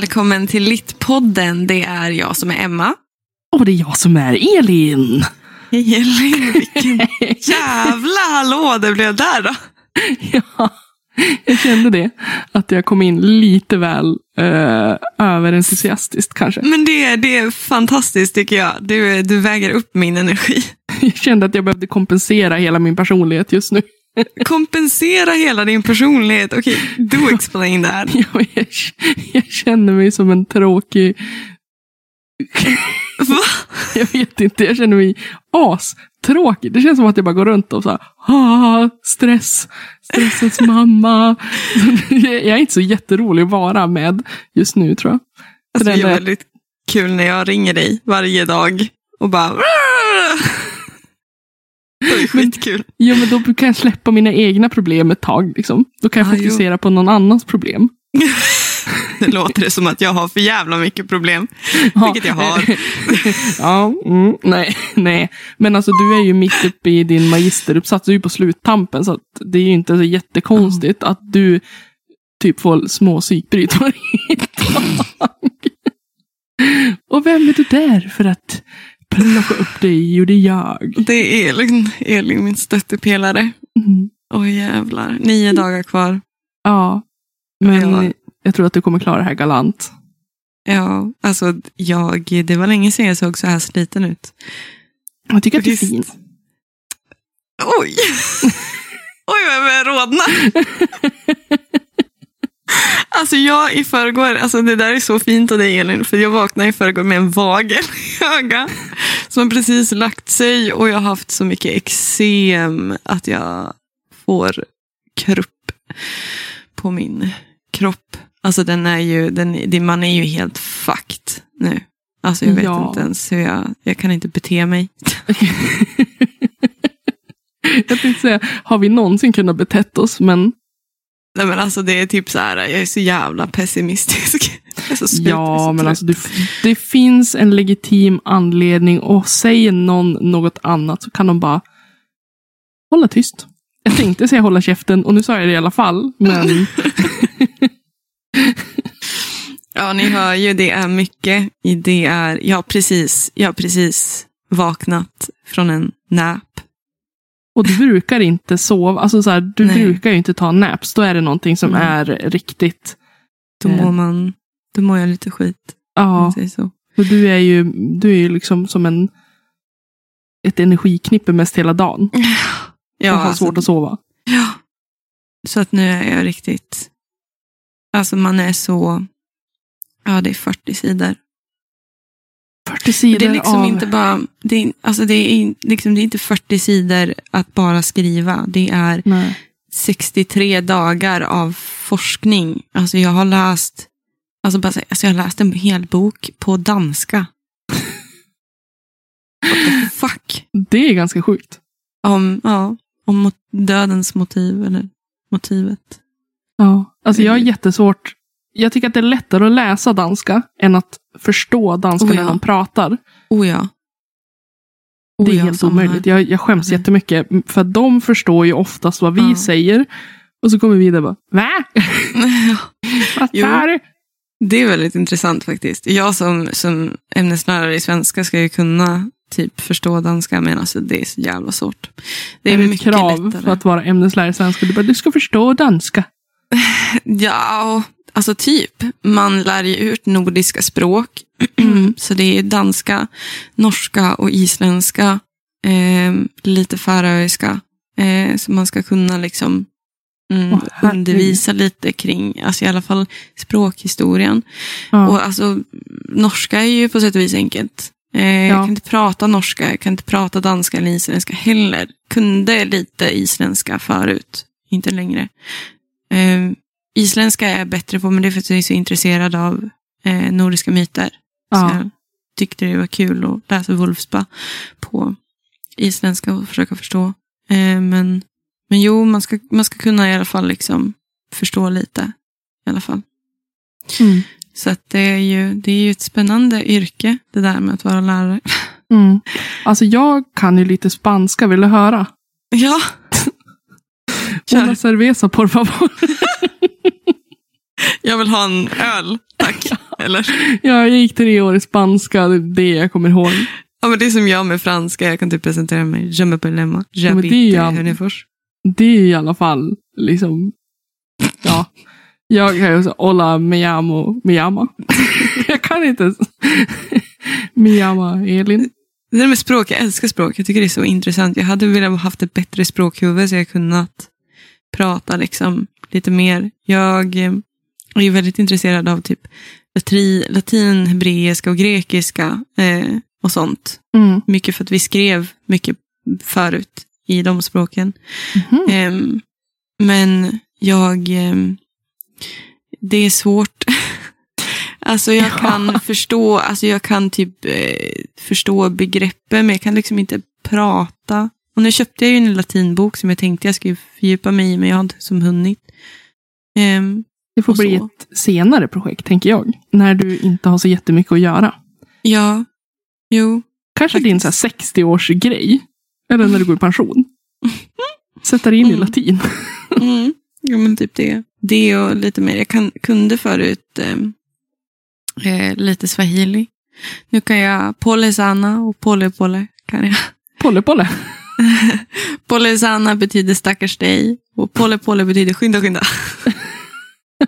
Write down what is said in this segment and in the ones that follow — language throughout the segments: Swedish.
välkommen till Littpodden. Det är jag som är Emma. Och det är jag som är Elin. Elin, vilken jävla hallå det blev där då. Ja, jag kände det. Att jag kom in lite väl uh, överentusiastiskt kanske. Men det, det är fantastiskt tycker jag. Du, du väger upp min energi. Jag kände att jag behövde kompensera hela min personlighet just nu. Kompensera hela din personlighet? Okej, okay, do explain that. Ja, jag, jag känner mig som en tråkig... Va? Jag vet inte, jag känner mig astråkig. Det känns som att jag bara går runt och så här, ah, stress, stressens mamma. Jag är inte så jätterolig att vara med just nu tror jag. Alltså, det är väldigt kul när jag ringer dig varje dag och bara det är skitkul. Ja, men då kan jag släppa mina egna problem ett tag. Liksom. Då kan jag ah, fokusera jo. på någon annans problem. Det låter det som att jag har för jävla mycket problem. Ja. Vilket jag har. ja, mm, nej, nej. Men alltså du är ju mitt uppe i din magisteruppsats. Du är ju på sluttampen. Så det är ju inte så jättekonstigt mm. att du typ får små psykbryt varje dag. Och vem är du där för att plocka upp dig? Jo, det är jag. Det är Elin, Elin min stöttepelare. Mm. Oh, jävlar, nio dagar kvar. Ja, men ja. jag tror att du kommer klara det här galant. Ja, alltså jag, det var länge sedan jag såg så här sliten ut. Jag tycker att du är fin. Oj! Oj, vad jag börjar rodna. Alltså jag i förrgår, alltså det där är så fint av dig Elin, för jag vaknade i förrgår med en vagel i ögat. Som precis lagt sig och jag har haft så mycket eksem att jag får krupp på min kropp. Alltså den är ju, den, man är ju helt fucked nu. Alltså jag vet ja. inte ens hur jag, jag kan inte bete mig. jag tänkte säga, har vi någonsin kunnat betett oss? Men Nej men alltså det är typ så här, jag är så jävla pessimistisk. Så ja, men alltså det, det, finns en legitim anledning och säger någon något annat så kan de bara hålla tyst. Jag tänkte säga hålla käften och nu sa jag det i alla fall. Men... ja, ni hör ju, det är mycket. Det är, jag har precis, jag har precis vaknat från en nap. Och du brukar inte sova, alltså så här, du Nej. brukar ju inte ta naps. Då är det någonting som mm. är riktigt. Då mår eh, man, då mår jag lite skit. Ja. Och du är ju, du är ju liksom som en, ett energiknippe mest hela dagen. Ja. Och har alltså, svårt att sova. Ja. Så att nu är jag riktigt, alltså man är så, ja det är 40 sidor. 40 sidor Det är liksom av... inte bara, det är, alltså det är, liksom, det är inte 40 sidor att bara skriva. Det är Nej. 63 dagar av forskning. Alltså jag har läst, alltså bara, alltså jag har läst en hel bok på danska. Fuck? Det är ganska sjukt. Om, ja, om dödens motiv eller motivet. Ja, alltså jag har jättesvårt jag tycker att det är lättare att läsa danska än att förstå danska oh ja. när de pratar. Oh ja. Oh det är ja, helt omöjligt. Jag, jag skäms okay. jättemycket. För de förstår ju oftast vad vi ja. säger. Och så kommer vi där och bara, va? vad jo, Det är väldigt intressant faktiskt. Jag som, som ämneslärare i svenska ska ju kunna typ förstå danska, men alltså det är så jävla svårt. Det är, är det mycket krav lättare. för att vara ämneslärare i svenska? Du, bara, du ska förstå danska. Ja, Alltså typ, man lär ju ut nordiska språk. så det är danska, norska och isländska. Eh, lite färöiska. Eh, så man ska kunna liksom mm, undervisa lite kring, alltså i alla fall språkhistorien. Ja. Och alltså, norska är ju på sätt och vis enkelt. Eh, ja. Jag kan inte prata norska, jag kan inte prata danska eller isländska heller. Kunde lite isländska förut, inte längre. Isländska är jag bättre på, men det är för att jag är så intresserad av eh, nordiska myter. Ja. Så jag tyckte det var kul att läsa Wolfsba på isländska och försöka förstå. Eh, men, men jo, man ska, man ska kunna i alla fall liksom förstå lite. I alla fall. Mm. Så att det, är ju, det är ju ett spännande yrke, det där med att vara lärare. Mm. Alltså jag kan ju lite spanska, vill du höra? Ja. Una cerveza por favor. Jag vill ha en öl, Tack. Eller? Ja, jag gick tre år i spanska, det är det jag kommer ihåg. Ja, men det är som jag med franska. Jag kan typ presentera mig. Je m'appelle Emma. men det är J'habite ja, Hörnefors. Det är i alla fall liksom, ja. Jag kan ju säga llamo, me llama. jag kan inte ens. me llama Elin. Det där med språk, jag älskar språk. Jag tycker det är så intressant. Jag hade velat ha haft ett bättre språkhuvud så jag kunnat prata liksom lite mer. Jag är väldigt intresserad av typ latri, latin, hebreiska och grekiska eh, och sånt. Mm. Mycket för att vi skrev mycket förut i de språken. Mhm. Ehm, men jag... ehm, det är svårt. alltså jag Ja. kan förstå, alltså jag kan typ eh, förstå begreppen, men jag kan liksom inte prata. Och nu köpte jag ju en latinbok som jag tänkte jag skulle fördjupa mig i, men jag har inte som hunnit. Ehm, Det får bli så. ett senare projekt, tänker jag. När du inte har så jättemycket att göra. ja, jo. Kanske din så här 60-årsgrej. Eller när du går i pension. Sätta dig in i Mm. latin. Mm. Ja, men typ det. Det och lite mer. Jag kan, kunde förut ehm, eh, lite swahili. Nu kan jag pole sana och pole pole. Kan jag. Polle. Pole sana betyder stackars dig och pole pole betyder skynda skynda.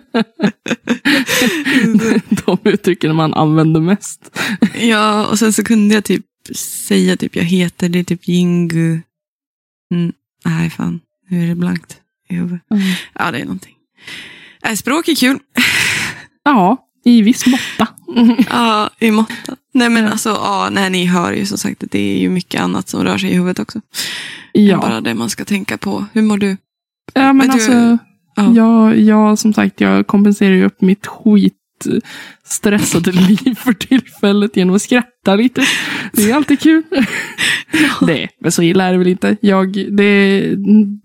De uttrycken man använder mest. ja, och sen så kunde jag typ säga typ jag heter, det typ Jingu. Mm, nej, fan. Nu är det blankt i huvudet. Ja, det är någonting. Äh, språk är kul. Ja, i viss måtta. Ja, i måtta. Nej men alltså, ja, nej, ni hör ju som sagt att det är ju mycket annat som rör sig i huvudet också. Än Ja, bara det man ska tänka på. Hur mår du? ja men Men du- alltså. Ja. Jag, jag, som sagt, jag kompenserar ju upp mitt skit stressade liv för tillfället genom att skratta lite. Det är alltid kul. Nej, men så illa är det väl inte. Jag, det,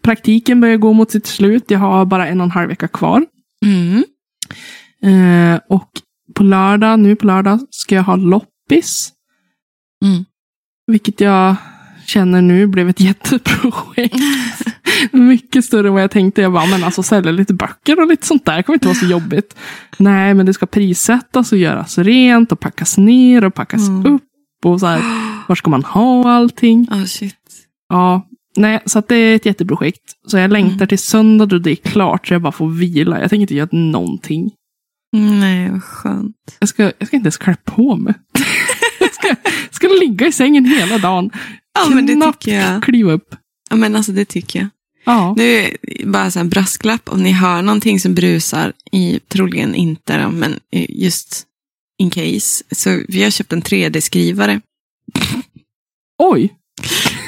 praktiken börjar gå mot sitt slut. Jag har bara en och en halv vecka kvar. Mm. Eh, och på lördag, nu på lördag, ska jag ha loppis. Mm. Vilket jag känner nu blev ett jätteprojekt. Mycket större än vad jag tänkte. Jag bara, men alltså sälja lite böcker och lite sånt där kommer inte vara så jobbigt. Nej, men det ska prissättas och göras rent och packas ner och packas Mm. upp. Och så här, var ska man ha allting? Ah, shit. Ja, nej, så att det är ett jätteprojekt. Så jag längtar till söndag då det är klart så jag bara får vila. Jag tänker inte göra någonting. Nej, vad skönt. Jag ska, jag ska inte ens klä på mig. jag ska, ska ligga i sängen hela dagen. Ja, men det tycker jag. kliva upp. Ja, men alltså det tycker jag. Ja. Nu bara så här brasklapp om ni hör någonting som brusar i, troligen inte då, men just in case. Så vi har köpt en 3D-skrivare. Oj!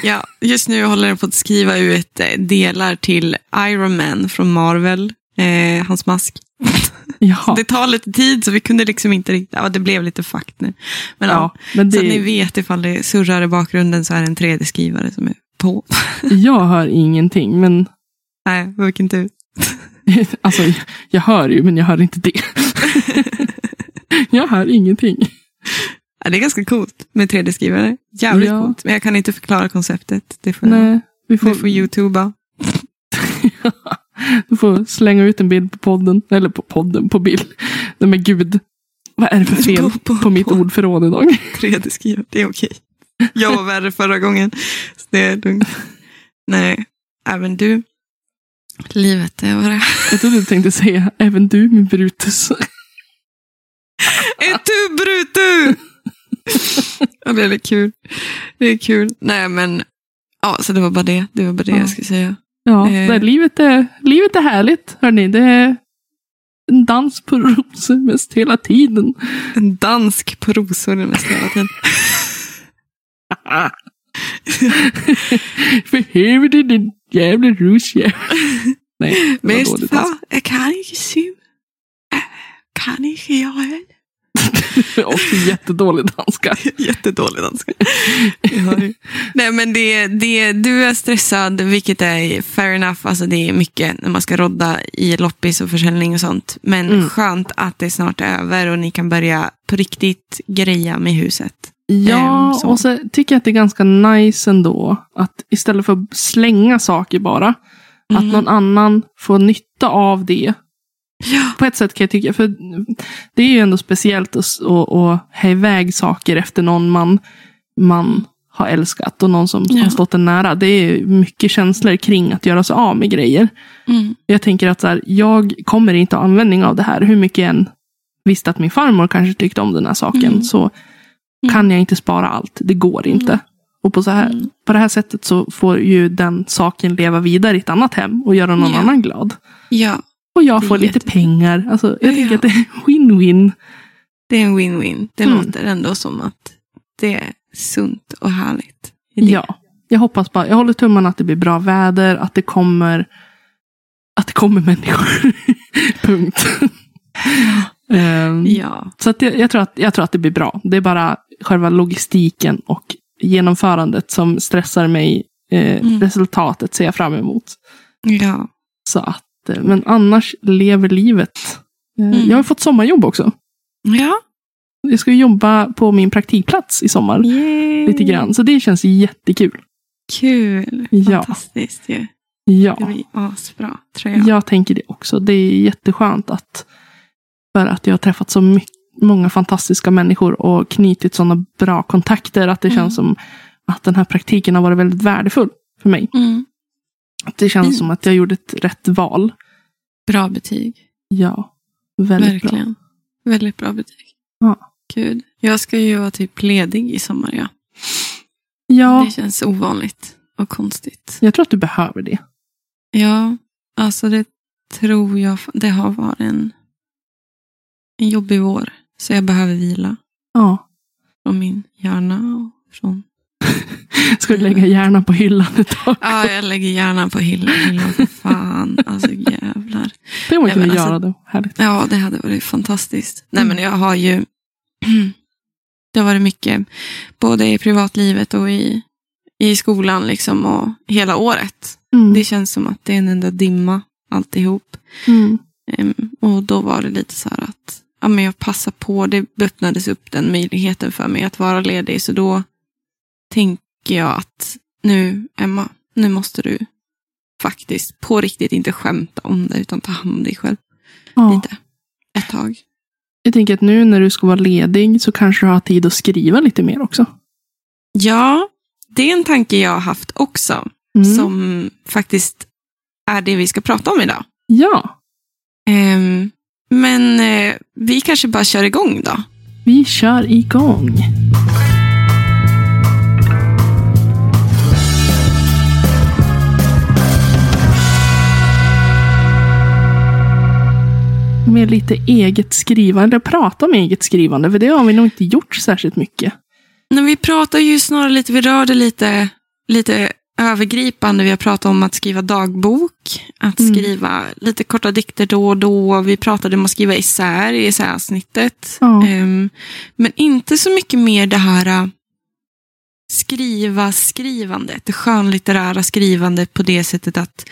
Ja, just nu håller jag på att skriva ut eh, delar till Iron Man från Marvel, eh, hans mask. Ja, Det tar lite tid så vi kunde liksom inte riktigt, ja det blev lite fakt nu. Men ja, ja men så att ni det, vet ifall det surrar i bakgrunden så är det en 3D-skrivare som är på. jag hör ingenting. Men Nej, vilken tur. alltså, jag hör ju, men jag hör inte det. jag hör ingenting. Ja, det är ganska coolt med 3D-skrivare. Jävligt Ja. coolt. Men jag kan inte förklara konceptet. Det får, Nej, vi får, det får youtuba. Du får slänga ut en bild på podden. Eller på podden, på bild. Nej men gud. Vad är det för fel På- på, på- mitt på. ordförråd idag? 3D-skrivare, det är okej. Jag var värre förra gången. Så det är lugnt. Nej, även du. Livet, det var det. Jag trodde du tänkte säga, även du min Brutus. Är du Brutu? ja, det är kul. Det är kul. Nej, men ja, så det var bara det. Det var bara det Ja. jag skulle säga. Ja, Eh. det, livet, är, livet är härligt, hörni. Det är en dans på rosor mest hela tiden. En dansk på rosor den mesta hela tiden. Behöver du din jävla rosjävel? Nej, det var Mest dåligt. för, Alltså. jag kan inte synge. Kan inte jag heller. Också jättedålig danska. Jättedålig danska. Nej men det, det, du är stressad, vilket är fair enough. Alltså det är mycket när man ska rodda i loppis och försäljning och sånt. Men Mm. skönt att det är snart är över och ni kan börja på riktigt greja med huset. Ja, Ehm, så. och så tycker jag att det är ganska nice ändå. Att istället för att slänga saker bara. Att Mhm. någon annan får nytta av det. Ja. På ett sätt kan jag tycka, för det är ju ändå speciellt att, att, att ha iväg saker efter någon man, man har älskat och någon som Ja. har stått en nära. Det är mycket känslor kring att göra sig av med grejer. Mm. Jag tänker att så här, jag kommer inte ha användning av det här. Hur mycket jag än visste att min farmor kanske tyckte om den här saken. Mm. Så kan jag inte spara allt. Det går inte. Mm. Och på, så här, Mm. på det här sättet så får ju den saken leva vidare i ett annat hem och göra någon Ja. annan glad. ja, Och jag får lite pengar. Alltså, jag Ja. tänker att det är win-win. det är en win-win. Det Mm. låter ändå som att det är sunt och härligt. Ja. Jag hoppas bara, jag håller tummarna att det blir bra väder, att det kommer att det kommer människor. Punkt. Ehm, Ja. Så att jag, jag, tror att, jag tror att det blir bra. Det är bara själva logistiken och genomförandet som stressar mig. Eh, Mm. Resultatet ser jag fram emot. Ja. Så att, men annars lever livet. Eh, Mm. Jag har fått sommarjobb också. Ja. Jag ska jobba på min praktikplats i sommar. Yay. Lite grann. Så det känns jättekul. Kul. Ja. Fantastiskt ju. Det Ja, blir asbra, tror jag. jag tänker det också. Det är jätteskönt att för att jag har träffat så mycket, många fantastiska människor och knutit sådana bra kontakter att det Mm. känns som att den här praktiken har varit väldigt värdefull för mig. Mm. Det känns Fint. som att jag gjorde ett rätt val. Bra betyg. Ja, väldigt bra. Verkligen. Väldigt bra betyg. Ja. Gud. Jag ska ju vara typ ledig i sommar, ja. Ja, Det känns ovanligt och konstigt. jag tror att du behöver det. Ja, alltså det tror jag. Det har varit en, en jobbig vår. Så jag behöver vila Ja. från min hjärna och från... Ska du lägga hjärnan på hyllan ett tag? Ja, jag lägger hjärnan på hyllan. hyllan för fan. Alltså jävlar. Det kunna men alltså- göra det. Härligt. Ja, det hade varit fantastiskt. Nej, men jag har ju... Det har varit mycket, både i privatlivet och i, i skolan liksom och hela året. Mm. Det känns som att det är en enda dimma alltihop. Mm. Em, och då var det lite så här att ja, men jag passar på. Det öppnades upp den möjligheten för mig att vara ledig. Så då tänker jag att nu, Emma, nu måste du faktiskt på riktigt inte skämta om det utan ta hand om dig själv Ja. lite. Ett tag. Jag tänker att nu när du ska vara ledig så kanske du har tid att skriva lite mer också. Ja, det är en tanke jag har haft också. Mm. Som faktiskt är det vi ska prata om idag. Ja, Em, men eh, vi kanske bara kör igång då. vi kör igång. Med lite eget skrivande, prata om eget skrivande, för det har vi nog inte gjort särskilt mycket. Men vi pratar ju snarare lite, vi rörde lite, lite övergripande. Vi har pratat om att skriva dagbok, att Mm. skriva lite korta dikter då och då. Vi pratade om att skriva isär i essäavsnittet. Ja. Em, men inte så mycket mer det här äh, skriva skrivandet, det skönlitterära skrivandet på det sättet att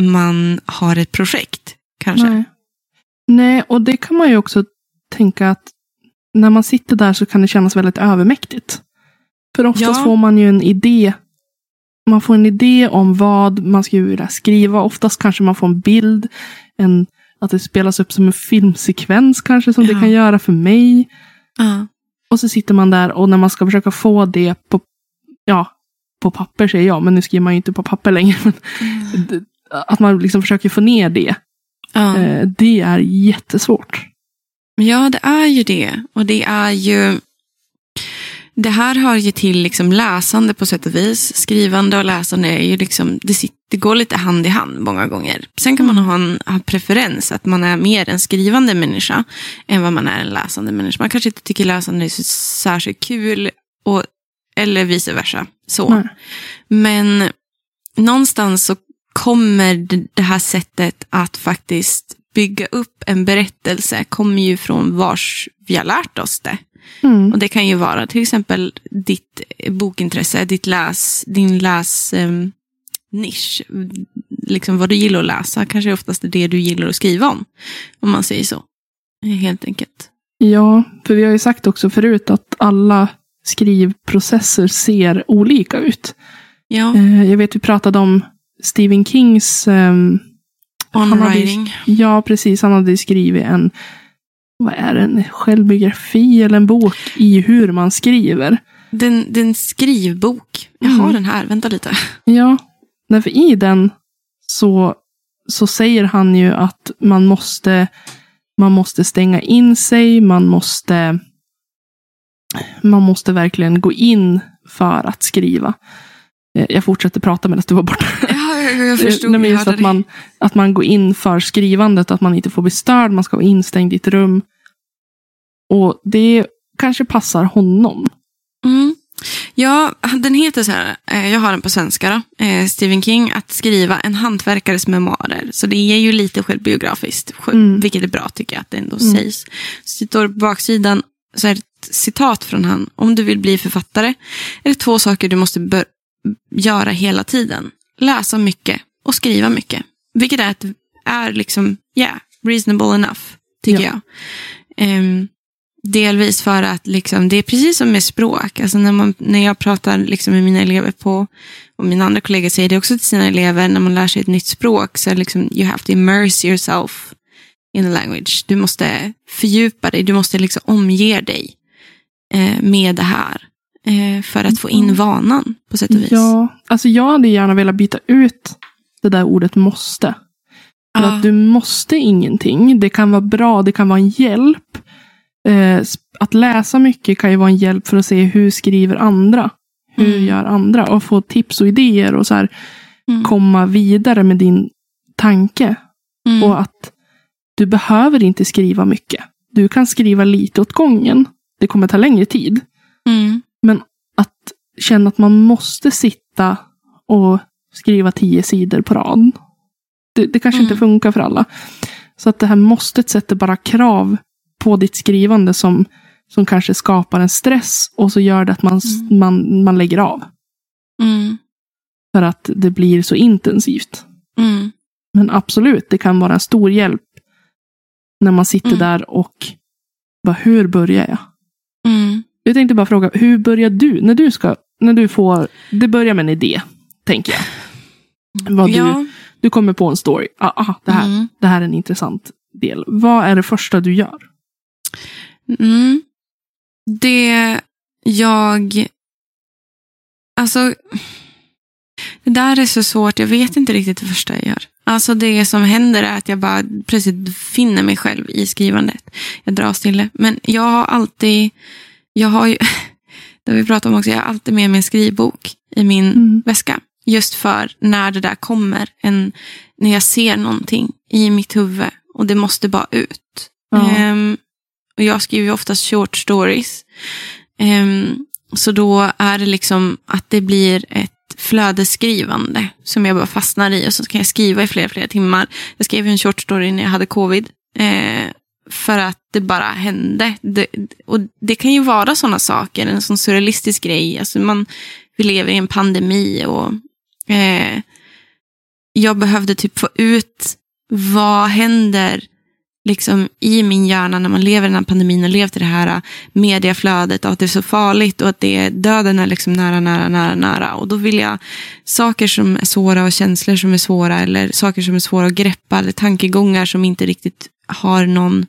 man har ett projekt, kanske. Nej. Nej, och det kan man ju också tänka att när man sitter där så kan det kännas väldigt övermäktigt. För oftast Ja. får man ju en idé. Man får en idé om vad man skulle vilja skriva. Oftast kanske man får en bild. En, att det spelas upp som en filmsekvens kanske som det Ja. kan göra för mig. Ja. Och så sitter man där och när man ska försöka få det på, ja, på papper säger jag, men nu skriver man ju inte på papper längre. D- att man liksom försöker få ner det. Ja. Eh, det är jättesvårt. Ja, det är ju det. Och det är ju... Det här hör ju till liksom läsande på sätt och vis. Skrivande och läsande är ju liksom, det, sit- det går lite hand i hand många gånger. Sen kan man ha en ha preferens, att man är mer en skrivande människa än vad man är en läsande människa. Man kanske inte tycker läsande är så särskilt kul, och, eller vice versa. Så. Nej. Men någonstans så kommer det- här sättet att faktiskt bygga upp en berättelse kommer ju från vars vi har lärt oss det. Mm. Och det kan ju vara till exempel ditt bokintresse, ditt läs, din läs em, nisch. Liksom vad du gillar att läsa kanske oftast är det du gillar att skriva om. Om man säger så. Helt enkelt. Ja, för vi har ju sagt också förut att alla skrivprocesser ser olika ut. Ja. Eh, jag vet vi pratade om Stephen Kings ehm, On hade, writing. Ja, precis. Han hade skrivit en, vad är det, en självbiografi eller en bok i hur man skriver. Den, den skrivbok. Jag Mm. har den här, vänta lite. Ja, därför i den så, så säger han ju att man måste, man måste stänga in sig, man måste, man måste verkligen gå in för att skriva. Jag fortsätter prata medan du var borta. Ja, jag, förstod. Nej, men just att, man, att man går in för skrivandet, att man inte får bli störd, man ska vara instängd i ett rum. Och det kanske passar honom. Mm. Ja, den heter så här, eh, jag har den på svenska då, eh, Stephen King, att skriva en hantverkares memoarer. Så det är ju lite självbiografiskt, sj- Mm. vilket är bra tycker jag att det ändå Mm. sägs. Så det står på baksidan så är det ett citat från han. Om du vill bli författare är det två saker du måste göra hela tiden. Läsa mycket och skriva mycket. Vilket är, ett, är liksom, yeah, reasonable enough, tycker Ja. jag. Ehm, delvis för att liksom, det är precis som med språk. Alltså när, man, när jag pratar liksom med mina elever på, och mina andra kollegor säger det också till sina elever, när man lär sig ett nytt språk så är det liksom, you have to immerse yourself in the language. Du måste fördjupa dig, du måste liksom omge dig eh, med det här. Eh, för att få in Mm. vanan på sätt och vis. Ja, alltså jag hade gärna velat byta ut det där ordet måste. För Ja. att du måste ingenting. Det kan vara bra, det kan vara en hjälp. Eh, att läsa mycket kan ju vara en hjälp för att se hur skriver andra. Hur Mm. gör andra? Och få tips och idéer och så här, Mm. komma vidare med din tanke. Mm. Och att du behöver inte skriva mycket. Du kan skriva lite åt gången. Det kommer ta längre tid. Mm. Att känna att man måste sitta och skriva tio sidor på rad. Det, det kanske inte Mm. funkar för alla. Så att det här måste sätter bara krav på ditt skrivande som, som kanske skapar en stress och så gör det att man, Mm. man, man lägger av. Mm. För att det blir så intensivt. Mm. Men absolut, det kan vara en stor hjälp när man sitter Mm. där och bara, hur börjar jag? Jag tänkte bara fråga, hur börjar du? När du ska, när du får, det börjar med en idé, tänker jag. Vad du, Ja. du kommer på en story. Ah, aha, det, här, Mm. det här är en intressant del. Vad är det första du gör? Mm. Det jag... Alltså, det där är så svårt. Jag vet inte riktigt det första jag gör. Alltså det som händer är att jag bara plötsligt finner mig själv i skrivandet. Jag dras till det. Men jag har alltid, jag har ju, det har vi pratat om också, jag har alltid med mig en skrivbok i min Mm. väska. Just för när det där kommer, en, när jag ser någonting i mitt huvud och det måste bara ut. Ja. Ehm, och jag skriver ju oftast short stories. Ehm, så då är det liksom att det blir ett flödesskrivande som jag bara fastnar i och så kan jag skriva i flera, flera timmar. Jag skrev en short story när jag hade covid. Eh, för att det bara hände. Det, och det kan ju vara sådana saker, en sån surrealistisk grej. Alltså man, vi lever i en pandemi och eh, jag behövde typ få ut vad händer liksom i min hjärna när man lever i den här pandemin och levt i det här mediaflödet och att det är så farligt och att det är, döden är liksom nära, nära, nära, nära. Och då vill jag saker som är svåra och känslor som är svåra eller saker som är svåra att greppa eller tankegångar som inte riktigt har någon,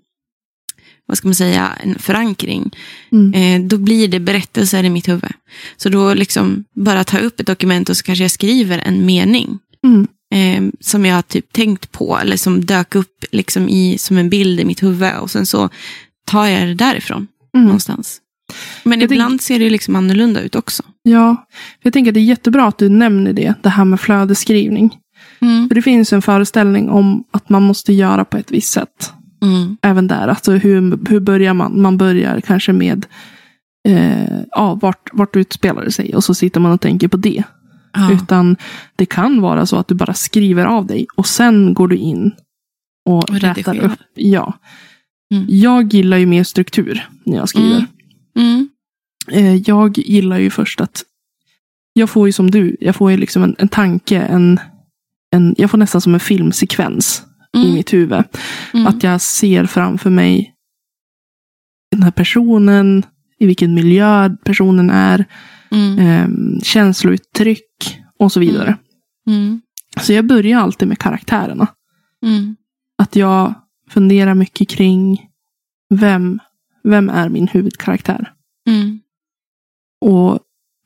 vad ska man säga, en förankring. Mm. Eh, då blir det berättelser i mitt huvud. Så då liksom bara ta upp ett dokument och så kanske jag skriver en mening Mm. eh, som jag har typ tänkt på eller som dök upp liksom i, som en bild i mitt huvud och sen så tar jag det därifrån Mm. någonstans. Men Jag ibland ser det liksom annorlunda ut också. Ja, jag tänker att det är jättebra att du nämner det, det här med flödesskrivning. Mm. För det finns en föreställning om att man måste göra på ett visst sätt. Mm. Även där, alltså hur, hur börjar man? Man börjar kanske med eh, ja, vart, vart utspelar det sig och så sitter man och tänker på det. Ja. Utan det kan vara så att du bara skriver av dig och sen går du in och, Och rätar upp. Ja. Mm. Jag gillar ju mer struktur när jag skriver. Mm. Eh, jag gillar ju först att jag får ju som du, jag får ju liksom en, en tanke, en, en, jag får nästan som en filmsekvens i Mm. mitt huvud. Mm. Att jag ser framför mig den här personen, i vilken miljö personen är, Mm. eh, känslouttryck och så vidare. Mm. Så jag börjar alltid med karaktärerna. Mm. Att jag funderar mycket kring vem, vem är min huvudkaraktär? Mm. Och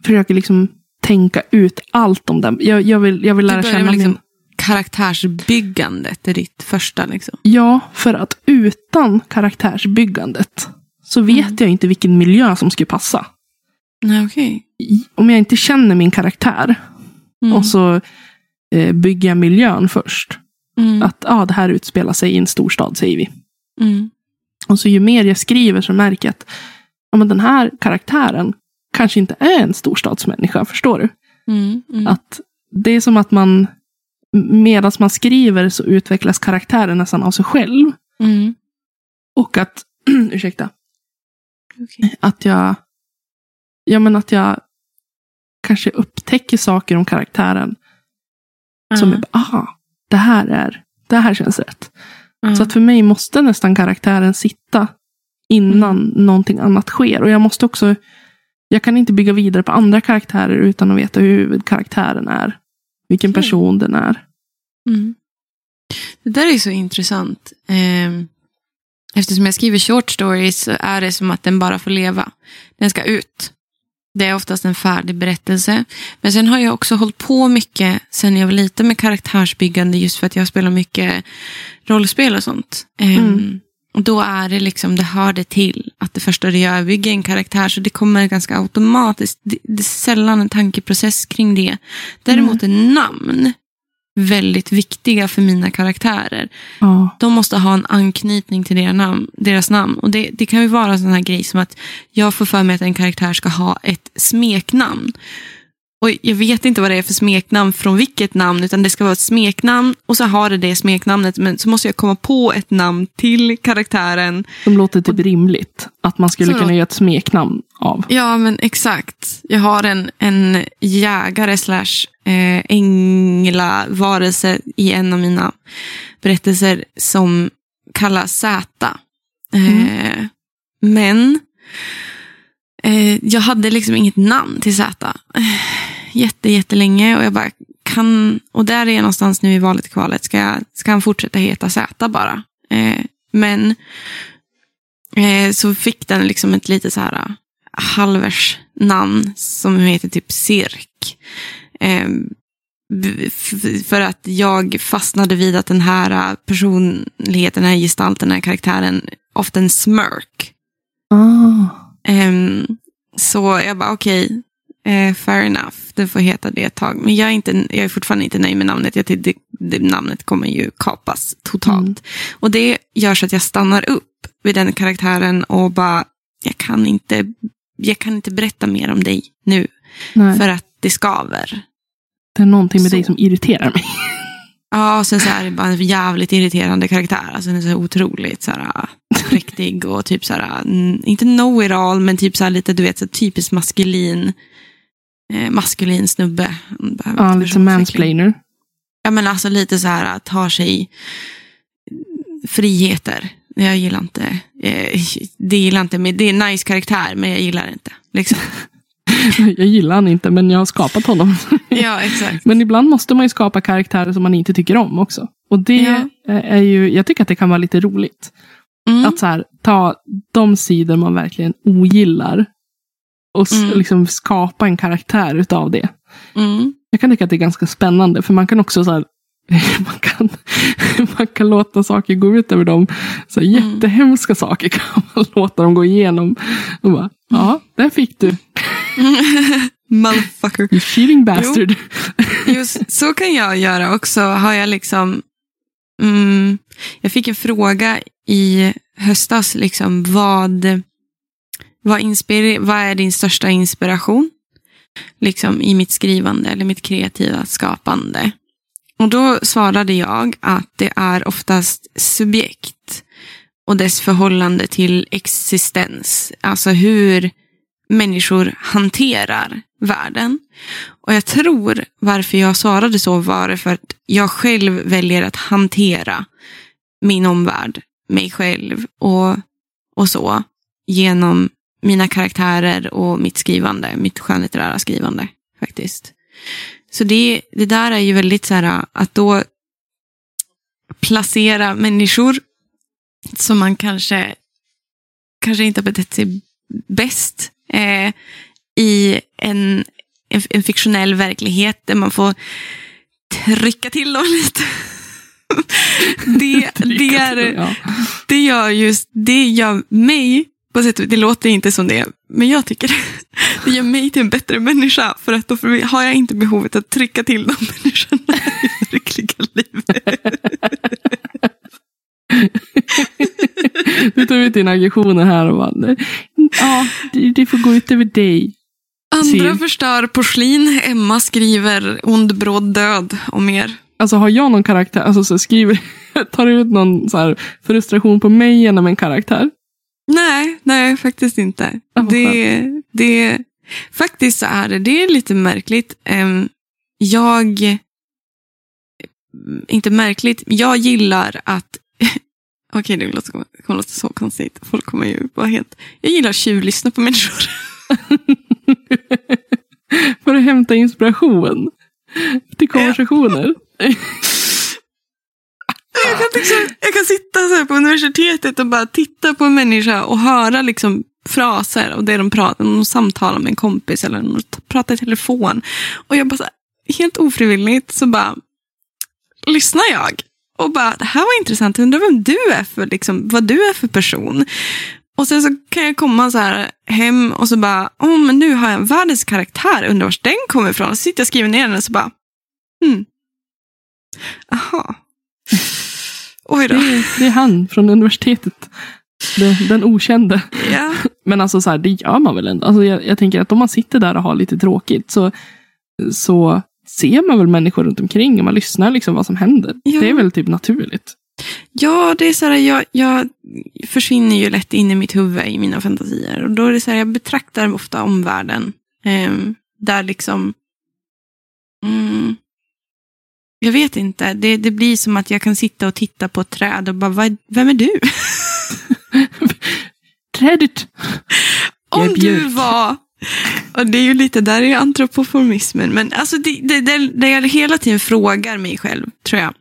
försöker liksom tänka ut allt om den. Jag, jag, vill, jag vill lära känna liksom min... karaktärsbyggandet, är ditt första liksom. Ja, för att utan karaktärsbyggandet så vet Mm. jag inte vilken miljö som skulle passa. Nej, okej. Om jag inte känner min karaktär Mm. och så eh, bygger jag miljön först. Mm. Att ah, det här utspelar sig i en storstad, säger vi. Mm. Och så ju mer jag skriver så märker jag att ja, men den här karaktären kanske inte är en storstadsmänniska, förstår du? Mm. Mm. Att det är som att man medan man skriver så utvecklas karaktären nästan av sig själv. Mm. Och att, ursäkta, Okej. att jag, ja men att jag kanske upptäcker saker om karaktären som Ja. är, aha, det här är, det här känns rätt. Ja. Så att för mig måste nästan karaktären sitta innan Mm. någonting annat sker. Och jag måste också, jag kan inte bygga vidare på andra karaktärer utan att veta hur huvudkaraktären är. Vilken Okej. person den är. Mm. Det där är så intressant. Ehm, Eftersom jag skriver short stories så är det som att den bara får leva. Den ska ut. Det är oftast en färdig berättelse. Men sen har jag också hållit på mycket sen jag var liten med karaktärsbyggande just för att jag spelar mycket rollspel och sånt. Ehm, Mm. Och då är det liksom, det hör det till att det första du gör är att bygga en karaktär så det kommer ganska automatiskt. Det, det är sällan en tankeprocess kring det. Däremot är namn väldigt viktiga för mina karaktärer. Ja. De måste ha en anknytning till deras namn. Deras namn. Och det, det kan ju vara en sån här grej som att jag får för mig att en karaktär ska ha ett smeknamn. Och jag vet inte vad det är för smeknamn från vilket namn, utan det ska vara ett smeknamn och så har det det smeknamnet, men så måste jag komma på ett namn till karaktären. Som låter typ rimligt. Att man skulle kunna göra ett smeknamn av. Ja, men exakt. Jag har en, en jägare slash eh, änglavarelse i en av mina berättelser som kallas Zäta. Eh, Men eh, jag hade liksom inget namn till Zäta. Eh, jätte, jättelänge och jag bara kan, och där är jag någonstans nu i valet kvalet. Ska, jag, ska han fortsätta heta Zäta bara? Eh, men så fick den liksom ett lite så här halvers namn som heter typ Cirk. Eh, f- för att jag fastnade vid att den här eh, personligheten, den här gestalten, den här karaktären ofta en smirk. Ah. Ehm, så jag bara okej, eh, fair enough, det får heta det ett tag. Men jag är, inte, jag är fortfarande inte nöjd med namnet. Jag det, det, namnet kommer ju kapas totalt. Mm. Och det gör så att jag stannar upp vid den karaktären och bara, jag kan inte, jag kan inte berätta mer om dig nu. Nej, För att det skaver. det är någonting med Så. dig som irriterar mig. Ja, och sen så är det bara en jävligt irriterande karaktär. Alltså den är så otroligt så här, ah, präktig och typ så här, mm, inte know it all, men typ så här lite, du vet, så typiskt maskulin, eh, maskulin snubbe. Ja, lite mansplainer. Ja, men alltså lite så här, tar sig friheter. Jag gillar inte, eh, det gillar inte, det är en nice karaktär, men jag gillar det inte. Liksom. Jag gillar han inte, men jag har skapat honom. Ja, exakt. Men ibland måste man ju skapa karaktärer som man inte tycker om också. Och det Ja. är ju, jag tycker att det kan vara lite roligt. Mm. Att så här, ta de sidor man verkligen ogillar och Mm. liksom skapa en karaktär utav det. Mm. Jag kan tycka att det är ganska spännande, för man kan också så här, man, kan, man kan låta saker gå ut över dem. Så här, Mm. Jättehemska saker kan man låta dem gå igenom. Och bara, ja, där fick du. Motherfucker. You cheating bastard. Just, så kan jag göra också. Har jag liksom... Mm, jag fick en fråga i höstas. Liksom, vad, vad, inspir, vad är din största inspiration? Liksom i mitt skrivande eller mitt kreativa skapande. Och då svarade jag att det är oftast subjekt och dess förhållande till existens. Alltså hur människor hanterar världen. Och jag tror varför jag svarade så var det för att jag själv väljer att hantera min omvärld, mig själv och, och så genom mina karaktärer och mitt skrivande, mitt skönlitterära skrivande faktiskt. Så det, det där är ju väldigt så här att då placera människor som man kanske, kanske inte har betett sig bäst eh, i en, en, en fiktionell verklighet där man får trycka till dem lite. det, det, är, det gör just, det gör mig, på sätt det låter inte som det, men jag tycker det. Det gör mig till en bättre människa, för att då har jag inte behovet att trycka till de människorna i verkliga livet. Du tar ut dina aggressioner här och bara, ja, det, får gå ut över dig. Andra Se. förstör porslin, Emma skriver ond bråd död och mer. Alltså har jag någon karaktär, alltså så skriver, tar du ut någon så här frustration på mig genom en karaktär? Nej, nej, faktiskt inte. Vad det, det, faktiskt så är det, det är lite märkligt. Jag, inte märkligt, jag gillar att, okej det låter, kommer låta så konstigt, folk kommer ju vara helt, jag gillar att tjuvlyssna på människor. För att hämta inspiration till konversationer. Jag kan, liksom, jag kan sitta så på universitetet och bara titta på en människa och höra liksom fraser och det de pratar om. De samtalar med en kompis eller de pratar i telefon. Och jag bara här, helt ofrivilligt så bara lyssnar jag. Och bara, det här var intressant, undrar vem du är för, liksom, vad du är för person. Och sen så kan jag komma så här hem och så bara, åh men nu har jag världens karaktär, undrar var den kommer ifrån. Så sitter jag och skriver ner den och så bara, hmm. Aha. Oj Det då. är, det är han från universitetet. Den, den okände. Ja. Men alltså så här, det gör man väl ändå. Alltså jag, jag tänker att om man sitter där och har lite tråkigt så, så ser man väl människor runt omkring och man lyssnar liksom vad som händer. Ja. Det är väl typ naturligt. Ja, det är så här, jag, jag försvinner ju lätt in i mitt huvud i mina fantasier. Och då är det så här, jag betraktar ofta omvärlden. ehm, där liksom... Mm, jag vet inte, det, det blir som att jag kan sitta och titta på ett träd och bara, vad, vem är du? Trädet! Om du var... Och det är ju lite där är antropoformismen. Men alltså det, det, det, det jag hela tiden frågar mig själv, tror jag.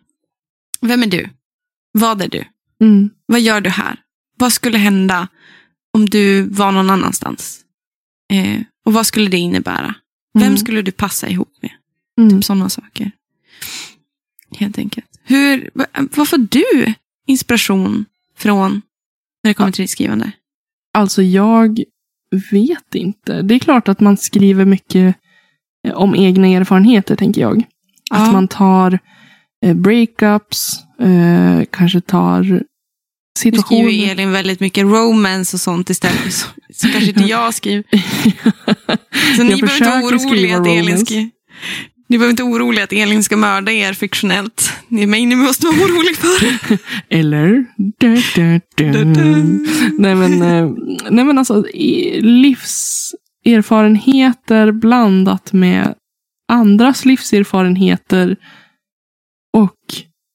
Vem är du? Vad är du? Mm. Vad gör du här? Vad skulle hända om du var någon annanstans? Eh, och vad skulle det innebära? Vem Mm. skulle du passa ihop med? Mm. Typ sådana saker. Helt enkelt. Hur, va- vad får du inspiration från när det kommer till ditt skrivande? Alltså jag vet inte. Det är klart att man skriver mycket eh, om egna erfarenheter, tänker jag. Att Ja. man tar eh, breakups, eh, kanske tar Nu situationer. skriver Elin väldigt mycket romance och sånt istället. Så, så kanske inte jag skriver. Så ni Jag behöver inte vara oroliga att Elin romance. Ni behöver inte vara oroliga att Elin ska mörda er fiktionellt. Det är mig ni måste vara oroliga för. Eller? Du, du, du. Nej, men, eh, nej men alltså livserfarenheter blandat med andras livserfarenheter och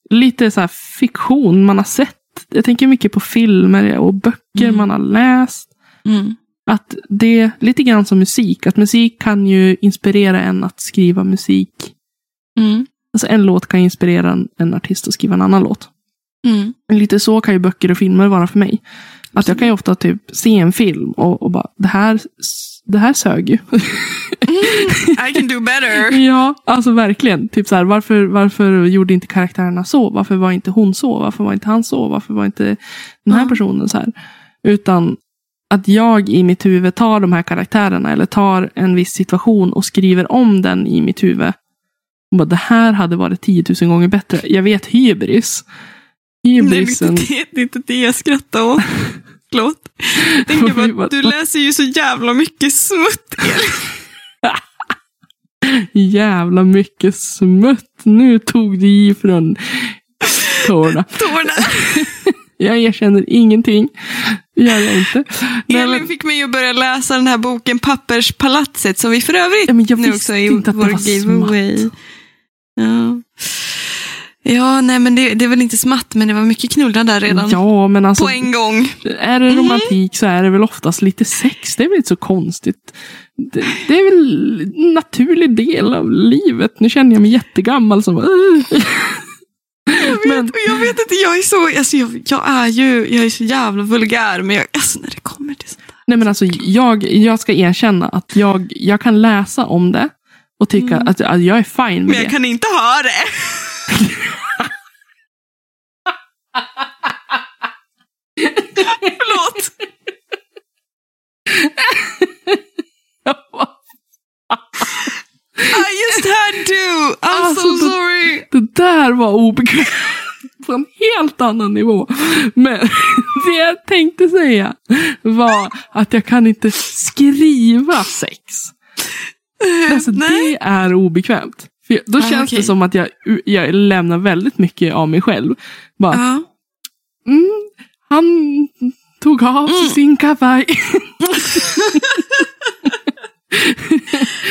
lite så här fiktion man har sett. Jag tänker mycket på filmer och böcker Mm. man har läst. Mm. Att det är lite grann som musik. Att musik kan ju inspirera en att skriva musik. Mm. Alltså en låt kan inspirera en, en artist att skriva en annan låt. Mm. Lite så kan ju böcker och filmer vara för mig. Att jag kan ju ofta typ se en film och, och bara, det här, det här sög ju. I can do better. ja, alltså verkligen. Typ så här, varför, varför gjorde inte karaktärerna så? Varför var inte hon så? Varför var inte han så? Varför var inte den här personen så här? Utan att jag i mitt huvud tar de här karaktärerna eller tar en viss situation och skriver om den i mitt huvud. Och bara, det här hade varit 10 000 gånger bättre. Jag vet hybris. Nej, det, är Hybrisen. inte det, det är inte det jag skrattar åt. Förlåt. Jag tänker bara, du läser ju så jävla mycket smutt. Jävla mycket smutt. Nu tog du i från tårna. Tårna. Jag erkänner ingenting. Gör jag inte. Nej, Elin men, fick mig att börja läsa den här boken Papperspalatset som vi för övrigt ja, men jag nu också i vår giveaway. Ja. ja, nej men det, det är väl inte smatt men det var mycket knulla där redan. Ja, men alltså. På en gång. Är det romantik så är det väl oftast lite sex. Det är väl inte så konstigt. Det, det är väl en naturlig del av livet. Nu känner jag mig jättegammal som bara. Vet, Men- jag vet inte, jag är så, alltså jag, jag är ju, jag är så jävla vulgär, men jag, alltså när det kommer till sånt där. Nej men alltså jag, jag ska erkänna att jag, jag kan läsa om det och tycka att, att jag är fine med Men jag det. kan inte ha det. Förlåt. I just had to. I'm Alltså, so det- sorry. Det där var obekvämt på en helt annan nivå. Men det jag tänkte säga var att jag kan inte skriva sex. Alltså Nej. det är obekvämt. För då Ah, känns okej. det som att jag, jag lämnar väldigt mycket av mig själv. Bara, Ja. mm, han tog av Mm. sin kavaj.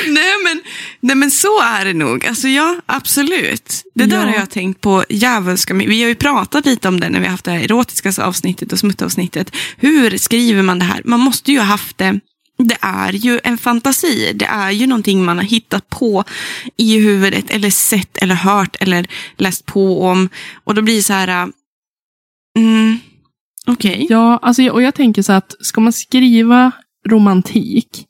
Nej, men, nej men så är det nog. Alltså ja, absolut. Det där Ja. har jag tänkt på djävulska. Vi har ju pratat lite om det när vi har haft det här erotiska avsnittet och smuttavsnittet. Hur skriver man det här? Man måste ju ha haft det. Det är ju en fantasi. Det är ju någonting man har hittat på i huvudet eller sett eller hört eller läst på om. Och då blir det så här... äh, Mm, Okej. Ja, alltså, och jag tänker så att ska man skriva romantik,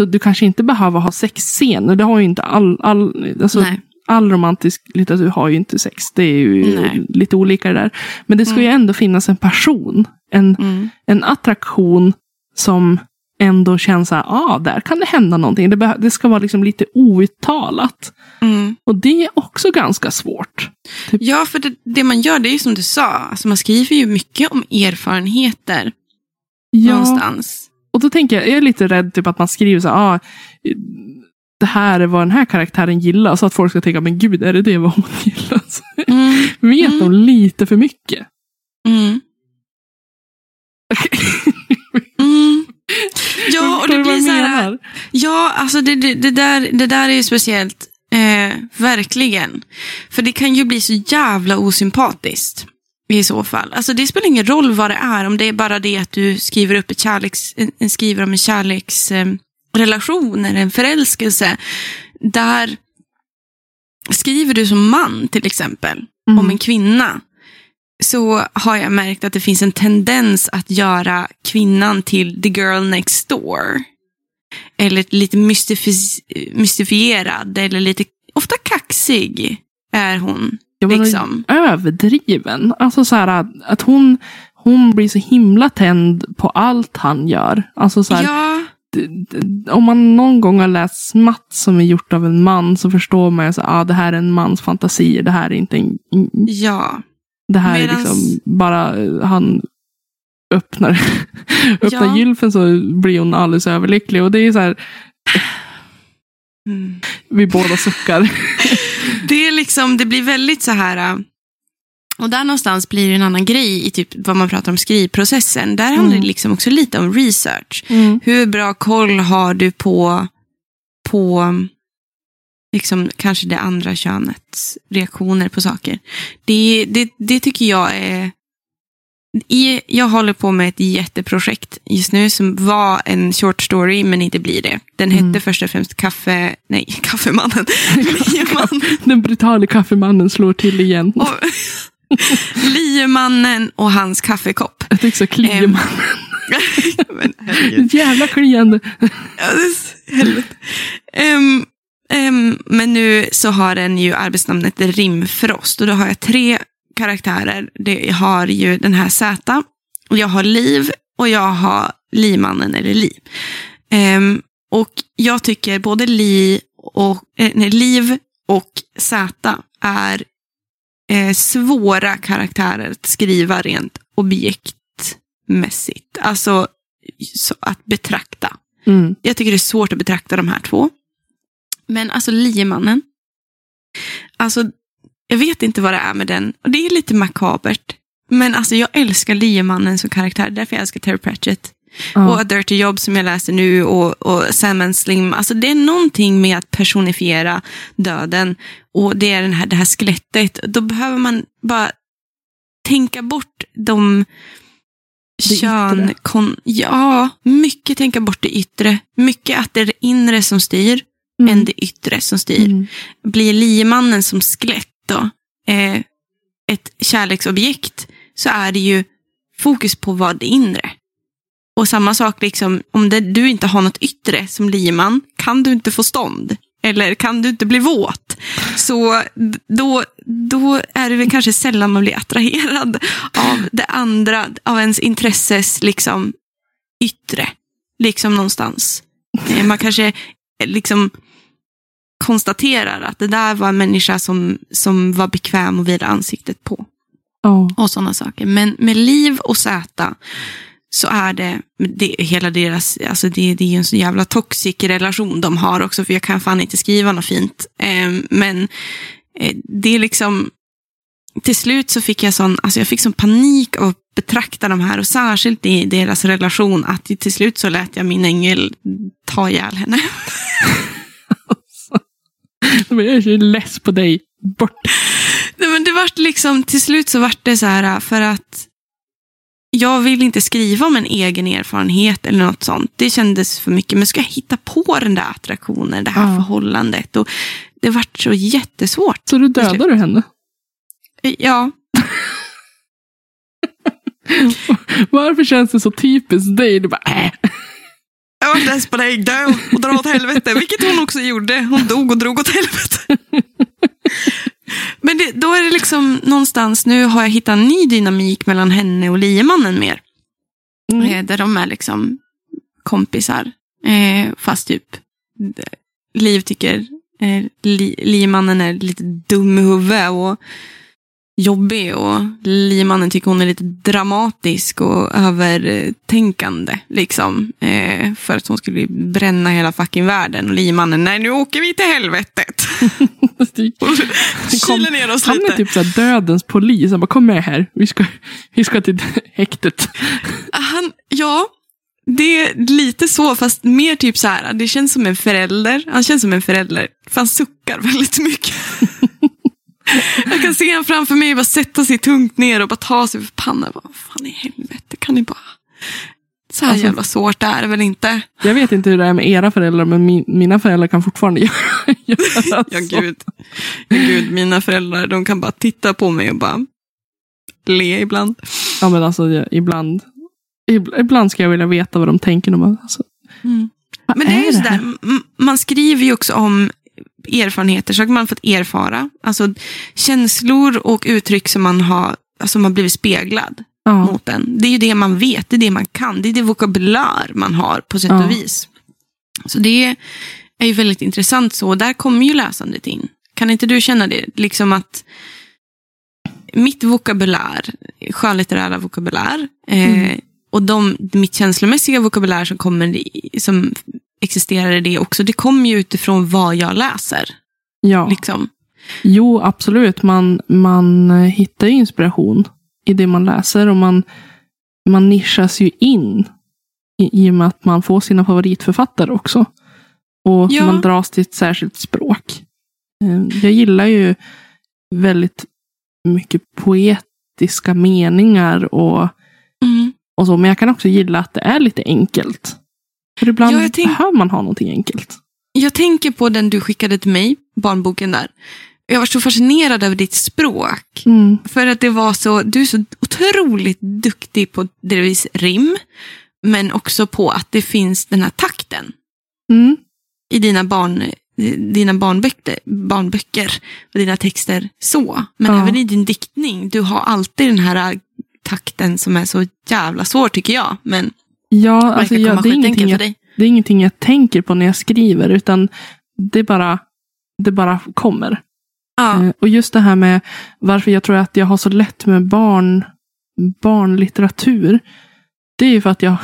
så du kanske inte behöver ha sexscener. Det har ju inte all, all, alltså, Nej. all romantisk litteratur har ju inte sex. Det är ju Nej. lite olika det där. Men det ska ju ändå finnas en person, en, Mm. en attraktion som ändå känns så här, ah, där kan det hända någonting. Det, det ska vara liksom lite outtalat. Mm. Och det är också ganska svårt. Ja, för det, det man gör, det är ju som du sa. Alltså man skriver ju mycket om erfarenheter någonstans. Och då tänker jag, jag är lite rädd typ att man skriver så här, ah, det här är vad den här karaktären gillar. Så att folk ska tänka, men gud, är det det vad hon gillar? Mm, vet Mm. de lite för mycket? mm, mm. Ja, och det blir så här. Ja, alltså det, det, det, där, det där är ju speciellt. Eh, verkligen. För det kan ju bli så jävla osympatiskt. I så fall. Alltså det spelar ingen roll vad det är. Om det är bara det att du skriver upp ett kärleks, en, skriver om en kärleksrelation eh, eller en förälskelse. Där skriver du som man till exempel Mm. om en kvinna. Så har jag märkt att det finns en tendens att göra kvinnan till the girl next door. Eller lite mystifis- mystifierad eller lite, ofta kaxig är hon. Ja, men liksom. Överdriven. Alltså så här att, att hon, hon blir så himla tänd på allt han gör. Alltså så här, Ja, d- d- om man någon gång har läst smatt som är gjort av en man så förstår man ju att ah, det här är en mans fantasier. Det här är inte en, ja. Det här är Medans- liksom bara eh, han öppnar, öppnar Ja. gylfen så blir hon alldeles överlycklig. Och det är så här, Mm. vi båda suckar. Det är liksom, det blir väldigt så här. äh, Och där någonstans blir det en annan grej i typ vad man pratar om skrivprocessen. Där handlar Mm. det liksom också lite om research. Hur bra koll har du på, på liksom, kanske det andra könets reaktioner på saker? Det, det, det tycker jag är... I, jag håller på med ett jätteprojekt just nu som var en short story men inte blir det. Den hette Mm. först och främst Kaffe... Nej, Kaffemannen. Liemannen. Den brutala kaffemannen slår till igen. Och, Liemannen och hans kaffekopp. Jag tycker så man. men, jävla kliande. Ja, det. Ehm, ehm, men nu så har den ju arbetsnamnet Rimfrost och då har jag tre karaktärer. Det, har ju den här Z, och jag har Liv och jag har Limannen eller Li. Ehm, och jag tycker både Li och, eh, nej, Liv och Z är eh, svåra karaktärer att skriva rent objektmässigt. Alltså så att betrakta. Mm. Jag tycker det är svårt att betrakta de här två. Men alltså liemannen. Alltså, jag vet inte vad det är med den. Och det är lite makabert. Men alltså jag älskar liemannen som karaktär. Därför jag älskar Terry Pratchett. Ja. Och A Dirty Job som jag läser nu. Och, och Sam and Slim. Alltså det är någonting med att personifiera döden. Och det är den här, det här skelettet. Då behöver man bara tänka bort de Det kön... yttre. Kon, ja, mycket tänka bort det yttre. Mycket att det är det inre som styr Mm. än det yttre som styr. Mm. Blir liemannen som skelett då? Eh, ett kärleksobjekt så är det ju fokus på vad det inre. Och samma sak, liksom, om det, du inte har något yttre som lieman kan du inte få stånd. Eller kan du inte bli våt. Så då, då är det väl kanske sällan man blir attraherad av det andra, av ens intresses liksom, yttre. Liksom någonstans. Eh, man kanske eh, liksom konstaterar att det där var en människa som, som var bekväm att vila ansiktet på. Ja. Och sådana saker. Men med Liv och Zäta så är det, det hela deras, alltså det, det är ju en så jävla toxic relation de har också, för jag kan fan inte skriva något fint. Eh, men eh, det är liksom, till slut så fick jag sån, alltså jag fick sån panik av att betrakta de här och särskilt i deras relation att till slut så lät jag min ängel ta ihjäl henne. Jag är så less på dig. Bort. Nej, men det vart liksom, till slut så vart det så här för att jag vill inte skriva om en egen erfarenhet eller något sånt. Det kändes för mycket. Men ska jag hitta på den där attraktionen, det här Ja. förhållandet? Och det vart så jättesvårt. Så du dödar du henne? Ja, Varför känns det så typiskt dig? Du bara, äh. Dess på dig, dö och dra åt helvete. Vilket hon också gjorde. Hon dog och drog åt helvete. Men det, då är det liksom någonstans, nu har jag hittat en ny dynamik mellan henne och liemannen mer. Mm. Eh, där de är liksom kompisar. Eh, fast typ d- Liv tycker eh, li, liemannen är lite dum i huvudet och jobbig. Och liemannen tycker hon är lite dramatisk och övertänkande. Liksom, eh, för att hon skulle bränna hela fucking världen. Och liemannen, nej nu åker vi till helvetet. Kyler ner oss Han är lite. typ så dödens polis. Han bara, kom med här. Vi ska, vi ska till häktet. Han, ja, det är lite så, fast mer typ så här, det känns som en förälder. Han känns som en förälder, för han suckar väldigt mycket. Se honom framför mig bara sätta sig tungt ner och bara ta sig för pannan. Vad fan i helvete, kan ni bara... Så här Alltså- jävla svårt är det väl inte? Jag vet inte hur det är med era föräldrar, men min, mina föräldrar kan fortfarande göra, göra Ja, gud. ja, gud. Mina föräldrar, de kan bara titta på mig och bara le ibland. Ja, men alltså jag, ibland, ib- ibland ska jag vilja veta vad de tänker. De bara, alltså, vad Men det är ju det sådär, man skriver ju också om erfarenheter, saker man fått erfara. Alltså känslor och uttryck som man har, alltså man blivit speglad Ja, mot en. Det är ju det man vet, det är det man kan, det är det vokabulär man har på sätt Ja. och vis. Så det är ju väldigt intressant så, och där kommer ju läsandet in. Kan inte du känna det? Liksom att mitt vokabulär, skönlitterära vokabulär, eh, Mm. och de, mitt känslomässiga vokabulär som, kommer, som existerar i det också, det kommer ju utifrån vad jag läser. ja. Liksom. Jo, absolut. Man, man hittar ju inspiration i det man läser och man, man nischas ju in i, i och med att man får sina favoritförfattare också. Och Ja. man dras till ett särskilt språk. Eh, Jag gillar ju väldigt mycket poetiska meningar och, Mm. och så, men jag kan också gilla att det är lite enkelt. För ibland Ja, tänk- behöver man ha någonting enkelt. Jag tänker på den du skickade till mig, barnboken där. Jag var så fascinerad över ditt språk. Mm. För att det var så, du är så otroligt duktig på delvis rim, men också på att det finns den här takten Mm. i dina, barn, dina barnböcker, barnböcker och dina texter så. Men Ja. även i din diktning, du har alltid den här takten som är så jävla svår tycker jag. Men Ja, alltså, jag, det, är ingenting jag, det är ingenting jag tänker på när jag skriver, utan det bara, det bara kommer. Ja. Eh, Och just det här med varför jag tror att jag har så lätt med barn, barnlitteratur. Det är ju för att jag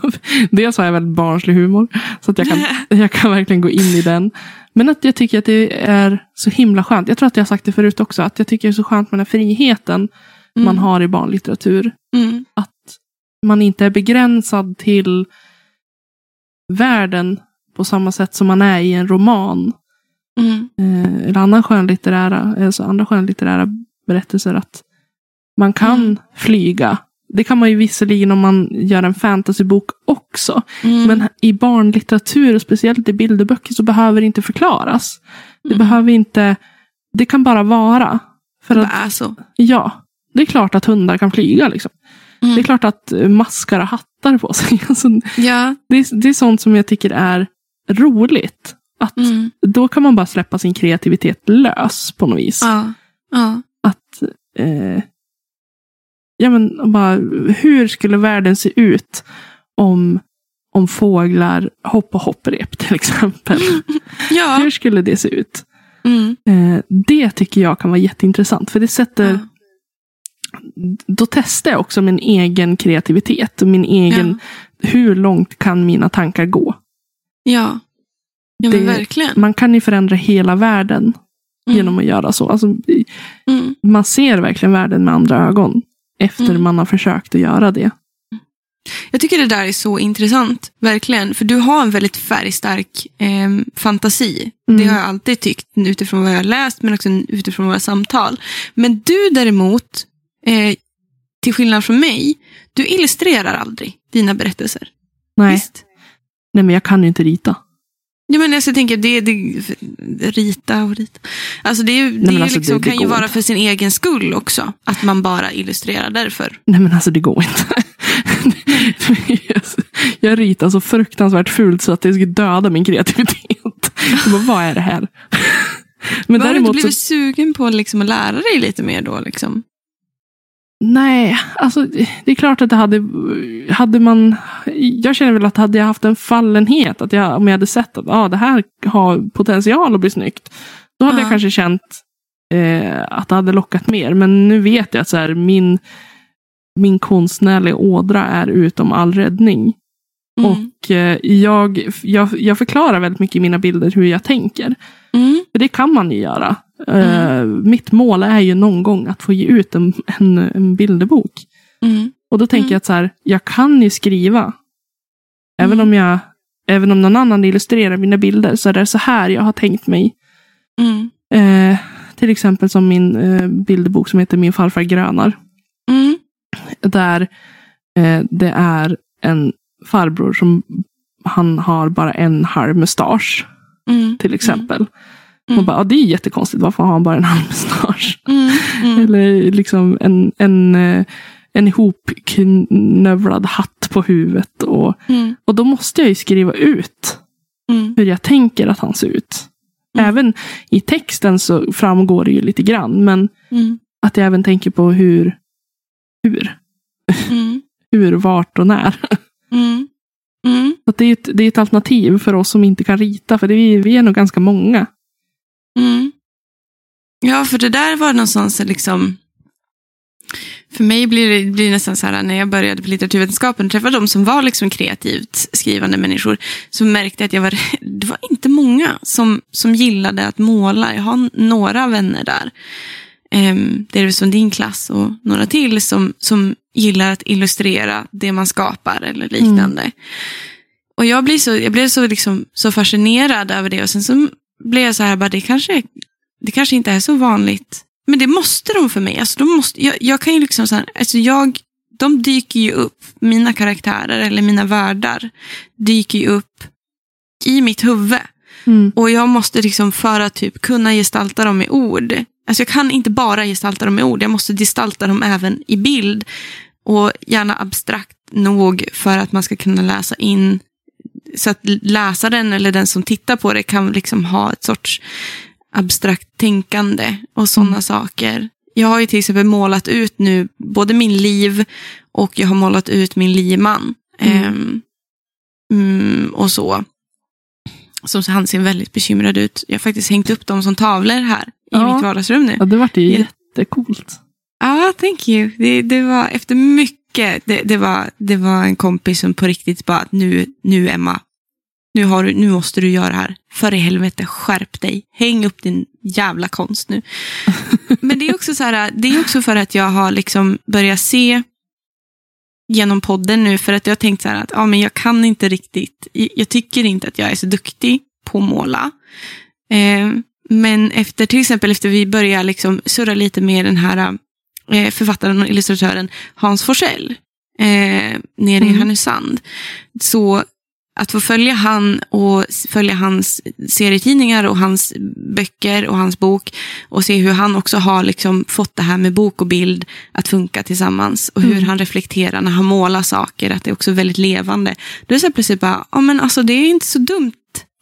dels har jag väldigt barnslig humor, så att jag kan, jag kan verkligen gå in i den. Men att jag tycker att det är så himla skönt. Jag tror att jag har sagt det förut också, att jag tycker det är så skönt med den här friheten man Mm. har i barnlitteratur. Mm. Att man inte är begränsad till världen på samma sätt som man är i en roman. Mm. Eh, eller annan skönlitterära, alltså andra skönlitterära berättelser. Att man kan Mm. flyga. Det kan man ju visserligen om man gör en fantasybok också. Mm. Men i barnlitteratur, och speciellt i bilderböcker, så behöver det inte förklaras. Det Mm. behöver inte, det kan bara vara. För det att, är så. ja, det är klart att hundar kan flyga. Liksom. Mm. Det är klart att eh, maskar har hattar på sig. Alltså, Ja. det, är, det är sånt som jag tycker är roligt. Att Mm. Då kan man bara släppa sin kreativitet lös på något vis. Ja. Ja. Att, eh, ja, men bara, hur skulle världen se ut om, om fåglar hoppar hopprep till exempel? Ja. Hur skulle det se ut? Mm. Eh, det tycker jag kan vara jätteintressant. För det sätter. Då testar jag också min egen kreativitet. Och min egen, hur långt kan mina tankar gå? Ja. Ja, men Det- verkligen. Man kan ju förändra hela världen Mm. genom att göra så. Alltså, Mm. man ser verkligen världen med andra ögon. Efter Mm. man har försökt att göra det. Jag tycker det där är så intressant, verkligen. För du har en väldigt färgstark eh, fantasi. Mm. Det har jag alltid tyckt utifrån vad jag har läst, men också utifrån våra samtal. Men du däremot, eh, till skillnad från mig, du illustrerar aldrig dina berättelser. Nej, Visst? nej men jag kan ju inte rita. Ja, men alltså, jag tänker, det, det, rita och rita. Alltså det, det, ju alltså, liksom, det- det kan ju vara inte. för sin egen skull också. Att man bara illustrerar därför. Nej men alltså det går inte. jag ritar så fruktansvärt fult så att det skulle döda min kreativitet. Jag bara, vad är det här? Men Var du inte däremot så, blivit sugen på liksom att lära dig lite mer då? Liksom? Nej, alltså det är klart att det hade, hade man, jag känner väl att hade jag haft en fallenhet, att jag, om jag hade sett att ah, det här har potential att bli snyggt, då hade Ja. jag kanske känt eh, att det hade lockat mer. Men nu vet jag att så här, min, min konstnärliga ådra är utom all räddning. Mm. Och eh, jag, jag, jag förklarar väldigt mycket i mina bilder hur jag tänker. Mm. För det kan man ju göra. Eh, mitt mål är ju någon gång att få ge ut en, en, en bilderbok. Mm. Och då tänker Mm. jag att så här, jag kan ju skriva. Även, Mm. om jag, även om någon annan illustrerar mina bilder så är det så här jag har tänkt mig. Mm. Eh, till exempel som min eh, bilderbok som heter Min farfar grönar. Mm. Där det är en farbror som han har bara en halv mustasch. Mm. Till exempel. Mm. Och bara, ja, det är jättekonstigt, varför har han bara en halv mustasch? Mm. Mm. Eller liksom en, en, eh, en ihopknövlad hatt på huvudet. Och, Mm. och då måste jag ju skriva ut Mm. hur jag tänker att han ser ut. Mm. Även i texten så framgår det ju lite grann. Men Mm. att jag även tänker på hur, hur, Mm. hur, vart och när. Mm. Mm. Så det, är ett, det är ett alternativ för oss som inte kan rita. För det är, vi är nog ganska många. Mm. Ja, för det där var någonstans liksom... För mig blir det, blir det nästan så här när jag började på litteraturvetenskapen och träffade de som var liksom kreativt skrivande människor. Så märkte jag att jag var, det var inte många som, som gillade att måla. Jag har några vänner där. Um, det är som din klass och några till som, som gillar att illustrera det man skapar eller liknande. Och jag blir så, jag blev så, liksom, så fascinerad över det och sen så blev jag så här, bara, det, kanske, det kanske inte är så vanligt. Men det måste de för mig. Alltså, de måste, jag, jag kan ju liksom så här, alltså jag, de dyker ju upp, mina karaktärer eller mina världar dyker ju upp i mitt huvud. Mm. Och jag måste liksom för att typ kunna gestalta dem i ord. Alltså jag kan inte bara gestalta dem i ord, jag måste gestalta dem även i bild. Och gärna abstrakt nog för att man ska kunna läsa in. Så att läsaren eller den som tittar på det kan liksom ha ett sorts abstrakt tänkande och sådana Mm. saker. Jag har ju till exempel målat ut nu både min liv och jag har målat ut min lieman. Mm. Mm, och så. Som han ser väldigt bekymrad ut. Jag har faktiskt hängt upp dem som tavlor här i Ja. mitt vardagsrum nu. Ja, det vart ju jättecoolt. Ja, thank you. Det, det var efter mycket, det, det, var, det var en kompis som på riktigt bara, nu, nu Emma, nu, har du, nu måste du göra det här. För i helvete, skärp dig. Häng upp din jävla konst nu. Men det är också så här, det är också för att jag har liksom börjat se genom podden nu, för att jag har tänkt så här att ja, men jag kan inte riktigt, jag tycker inte att jag är så duktig på att måla. Eh, men efter till exempel efter vi börjar liksom surra lite med den här eh, författaren och illustratören Hans Forsell eh, nere i Mm. Härnösand. Så att få följa han och följa hans serietidningar och hans böcker och hans bok och se hur han också har liksom fått det här med bok och bild att funka tillsammans och hur Mm. han reflekterar när han målar saker, att det är också väldigt levande. Då är det så plötsligt bara, ja men alltså det är inte så dumt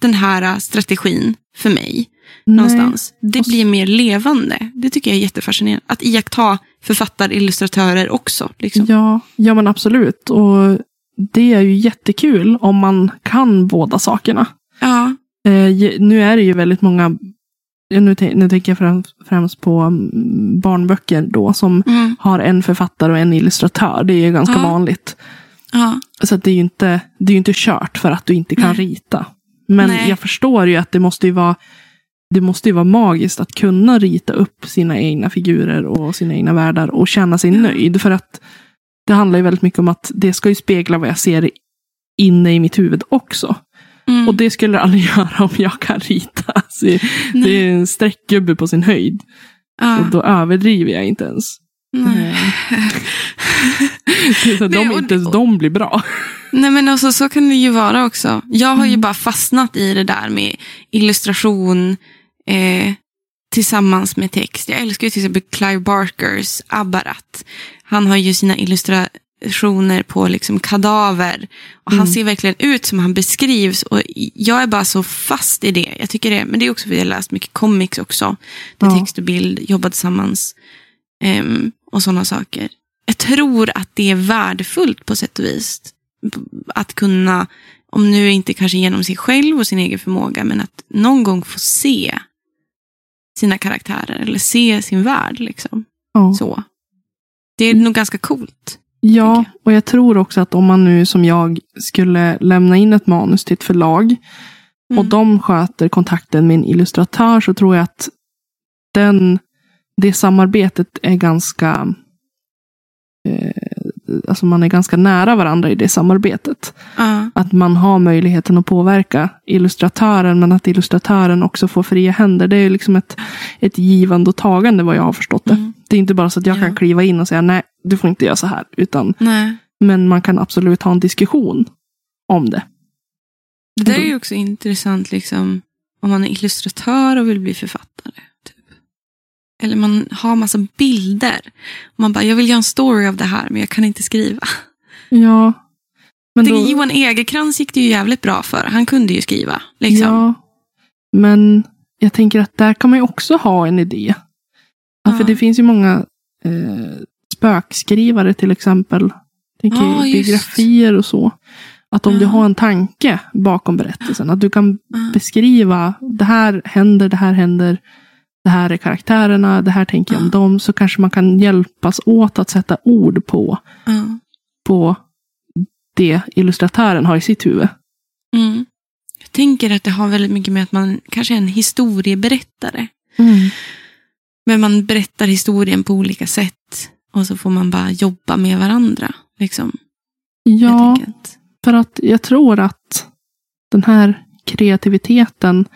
den här äh, strategin för mig någonstans. Det blir mer levande. Det tycker jag är jättefascinerande. Att iaktta författare, illustratörer också. Liksom. Ja, ja, men absolut. Och det är ju jättekul om man kan båda sakerna. Ja. Eh, nu är det ju väldigt många, nu, nu tänker jag främst, främst på mm, barnböcker då, som Mm. har en författare och en illustratör. Det är ju ganska Ja. vanligt. ja. Så det är ju inte, det är inte kört för att du inte kan Nej. rita. Men Nej. jag förstår ju att det måste ju vara det måste ju vara magiskt att kunna rita upp sina egna figurer och sina egna världar och känna sig nöjd. För att det handlar ju väldigt mycket om att det ska ju spegla vad jag ser inne i mitt huvud också. Mm. Och det skulle det aldrig göra om jag kan rita. Alltså, det Nej. är en streckgubbe på sin höjd. ja. Och då överdriver jag inte ens. Nej. Är så Nej, de, och- inte ens de blir bra. Nej men alltså så kan det ju vara också. Jag har ju Mm. bara fastnat i det där med illustration eh, tillsammans med text. Jag älskar ju till exempel Clive Barkers Abbarat. Han har ju sina illustrationer på liksom kadaver. Och han Mm. ser verkligen ut som han beskrivs. Och jag är bara så fast i det. Jag tycker det. Men det är också för att jag har läst mycket comics också. Där Ja. text och bild jobbar tillsammans. Ehm, och sådana saker. Jag tror att det är värdefullt på sätt och vis. Att kunna, om nu inte kanske genom sig själv och sin egen förmåga, men att någon gång få se sina karaktärer eller se sin värld. Liksom. Ja. Så. Det är nog ganska coolt. Ja, tänker och jag tror också att om man nu som jag skulle lämna in ett manus till ett förlag och Mm. de sköter kontakten med en illustratör så tror jag att den, det samarbetet är ganska eh, Alltså man är ganska nära varandra i det samarbetet. Ja. Att man har möjligheten att påverka illustratören men att illustratören också får fria händer. Det är liksom ett, ett givande och tagande vad jag har förstått det. Mm. Det är inte bara så att jag Ja. kan kliva in och säga nej, du får inte göra så här. Utan Nej. men man kan absolut ha en diskussion om det. Det där är ju också intressant liksom, om man är illustratör och vill bli författare. Eller man har massa bilder. Man bara, jag vill göra en story av det här, men jag kan inte skriva. Ja. Men då, Johan Egerkrans gick det ju jävligt bra för. Han kunde ju skriva. Liksom. ja, men jag tänker att där kan man ju också ha en idé. Ja. För det finns ju många eh, spökskrivare till exempel. Tänker Ja, biografier och så. Att om du Ja. har en tanke bakom berättelsen, att du kan beskriva det här händer, det här händer, det här är karaktärerna, det här tänker jag om dem, så kanske man kan hjälpas åt att sätta ord på, på det illustratören har i sitt huvud. Mm. Jag tänker att det har väldigt mycket med att man kanske är en historieberättare. Men man berättar historien på olika sätt. Och så får man bara jobba med varandra. Liksom, Ja, för att jag tror att den här kreativiteten,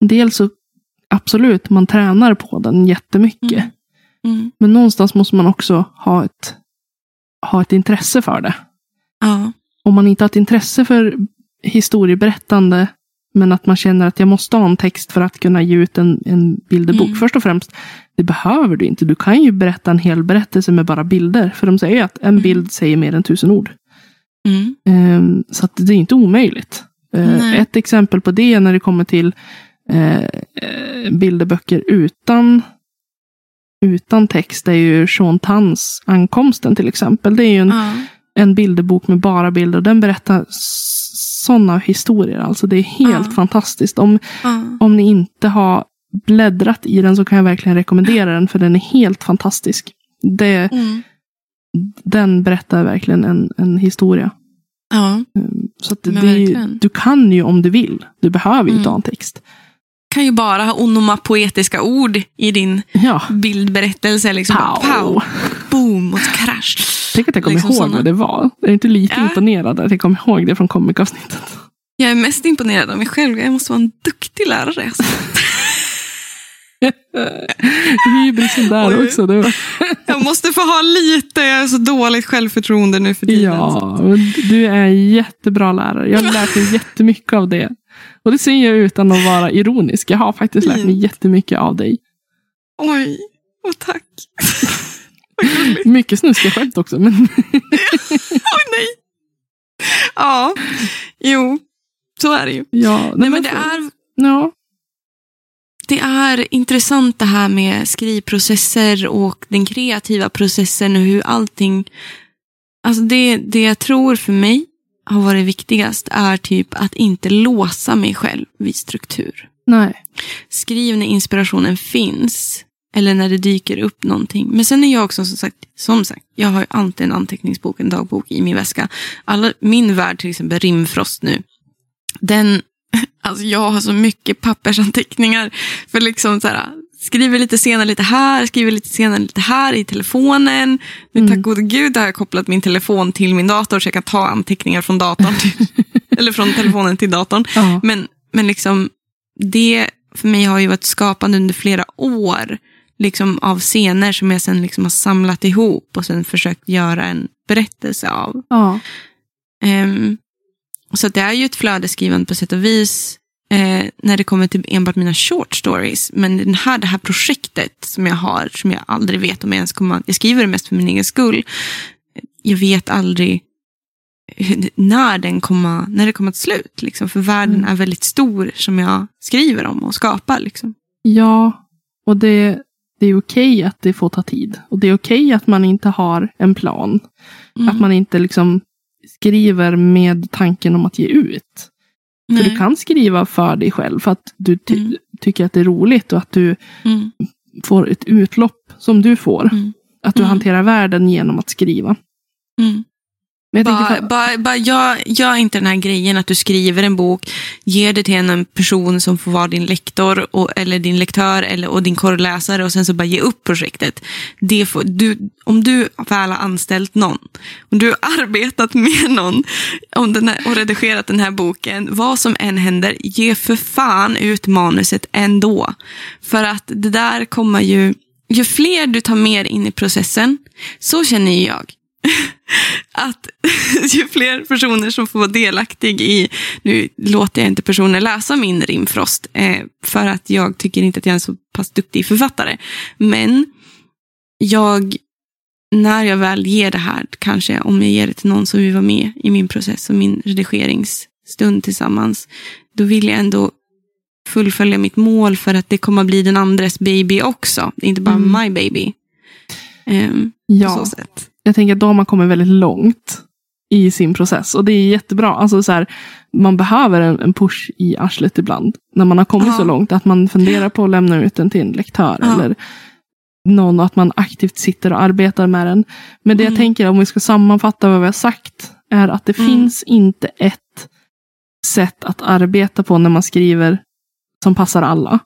dels så absolut, man tränar på den jättemycket. Mm. Mm. Men någonstans måste man också ha ett, ha ett intresse för det. Ja. Om man inte har ett intresse för historieberättande, men att man känner att jag måste ha en text för att kunna ge ut en, en bilderbok. Mm. Först och främst, det behöver du inte. Du kan ju berätta en hel berättelse med bara bilder. För de säger att en Mm. bild säger mer än tusen ord. Ehm, så det är inte omöjligt. Nej. ett exempel på det när det kommer till eh, eh, bilderböcker utan, utan text är ju Sean Tans Ankomsten till exempel. Det är ju en, Ja. en bilderbok med bara bilder och den berättar sådana historier. Alltså det är helt Ja. fantastiskt. Om, Ja. om ni inte har bläddrat i den så kan jag verkligen rekommendera den för den är helt fantastisk. Det, Mm. den berättar verkligen en, en historia. ja. Så att Men det, du kan ju om du vill. Du behöver ju Mm. inte ha en text. Kan ju bara ha onomapoetiska ord i din Ja. bildberättelse. Liksom. Pow. Pow. Boom och krasch. Tänk att jag kommer Liksom ihåg såna. vad det var. Jag är inte lite Ja. imponerad att jag kommer ihåg det från komikavsnittet. Jag är mest imponerad av mig själv. Jag måste vara en duktig lärare. Alltså. Hybrisen där Oj. också. Det. Jag måste få ha lite, jag har så dåligt självförtroende nu för tiden. Ja, du är en jättebra lärare. Jag har lärt mig jättemycket av det. Och det säger jag utan att vara ironisk. Jag har faktiskt lärt mig jättemycket av dig. Oj, och tack. Mycket snuskiga skämt också. Men Oj, nej. Ja, jo, så är det ju. ja, Nej, men det är, Ja, det är intressant det här med skrivprocesser och den kreativa processen och hur allting... Alltså det, det jag tror för mig har varit viktigast är typ att inte låsa mig själv vid struktur. nej. Skriv när inspirationen finns. Eller när det dyker upp någonting. Men sen är jag också som sagt, som sagt, jag har ju alltid en anteckningsbok, en dagbok i min väska. Alla, min värld, till exempel rimfrost nu. Den, alltså jag har så mycket pappersanteckningar. För liksom så här, skriver lite senare lite här, skriver lite senare lite här i telefonen. Nu Mm. tack gode gud har jag kopplat min telefon till min dator så jag kan ta anteckningar från datorn. Till, eller från telefonen till datorn. Ja. Men, men liksom, det för mig har ju varit skapande under flera år. Liksom av scener som jag sen liksom har samlat ihop och sen försökt göra en berättelse av. Ja. Ehm, så det är ju ett flödesskrivande på sätt och vis. Eh, när det kommer till enbart mina short stories. Men den här, det här projektet som jag har, som jag aldrig vet om jag ens kommer Jag skriver det mest för min egen skull. Jag vet aldrig hur- när, den kommer, när det kommer till slut. Liksom, för världen Mm. är väldigt stor som jag skriver om och skapar. Liksom. Ja, och det, det är okej att det får ta tid. Och det är okej att man inte har en plan. Mm. Att man inte liksom skriver med tanken om att ge ut. För Nej. du kan skriva för dig själv för att du ty- Mm. tycker att det är roligt och att du Mm. får ett utlopp som du får. Mm. Att du Mm. hanterar världen genom att skriva. Men jag Bara, bara, bara, gör, gör inte den här grejen att du skriver en bok, ger det till en person som får vara din lektor och, eller din lektör eller, och din korrläsare och sen så bara ge upp projektet. Det får, du, om du väl har anställt någon, om du har arbetat med någon om den här, och redigerat den här boken, vad som än händer, ge för fan ut manuset ändå. För att det där kommer ju, ju fler du tar med in i processen, så känner ju jag att ju fler personer som får vara delaktig i, nu låter jag inte personer läsa min rimfrost, eh, för att jag tycker inte att jag är en så pass duktig författare. Men jag, när jag väl ger det här, kanske om jag ger det till någon som vill vara med i min process och min redigeringsstund tillsammans, då vill jag ändå fullfölja mitt mål för att det kommer bli den andres baby också. Inte bara Mm. my baby. På ja, så sätt. Jag tänker att då har man kommit väldigt långt i sin process. Och det är jättebra. Alltså så här, man behöver en, en push i arslet ibland. När man har kommit Ja. så långt att man funderar på att lämna ut den till en lektör. Ja. Eller någon att man aktivt sitter och arbetar med den. Men det jag Mm. tänker om vi ska sammanfatta vad vi har sagt. Är att det Mm. finns inte ett sätt att arbeta på när man skriver som passar alla.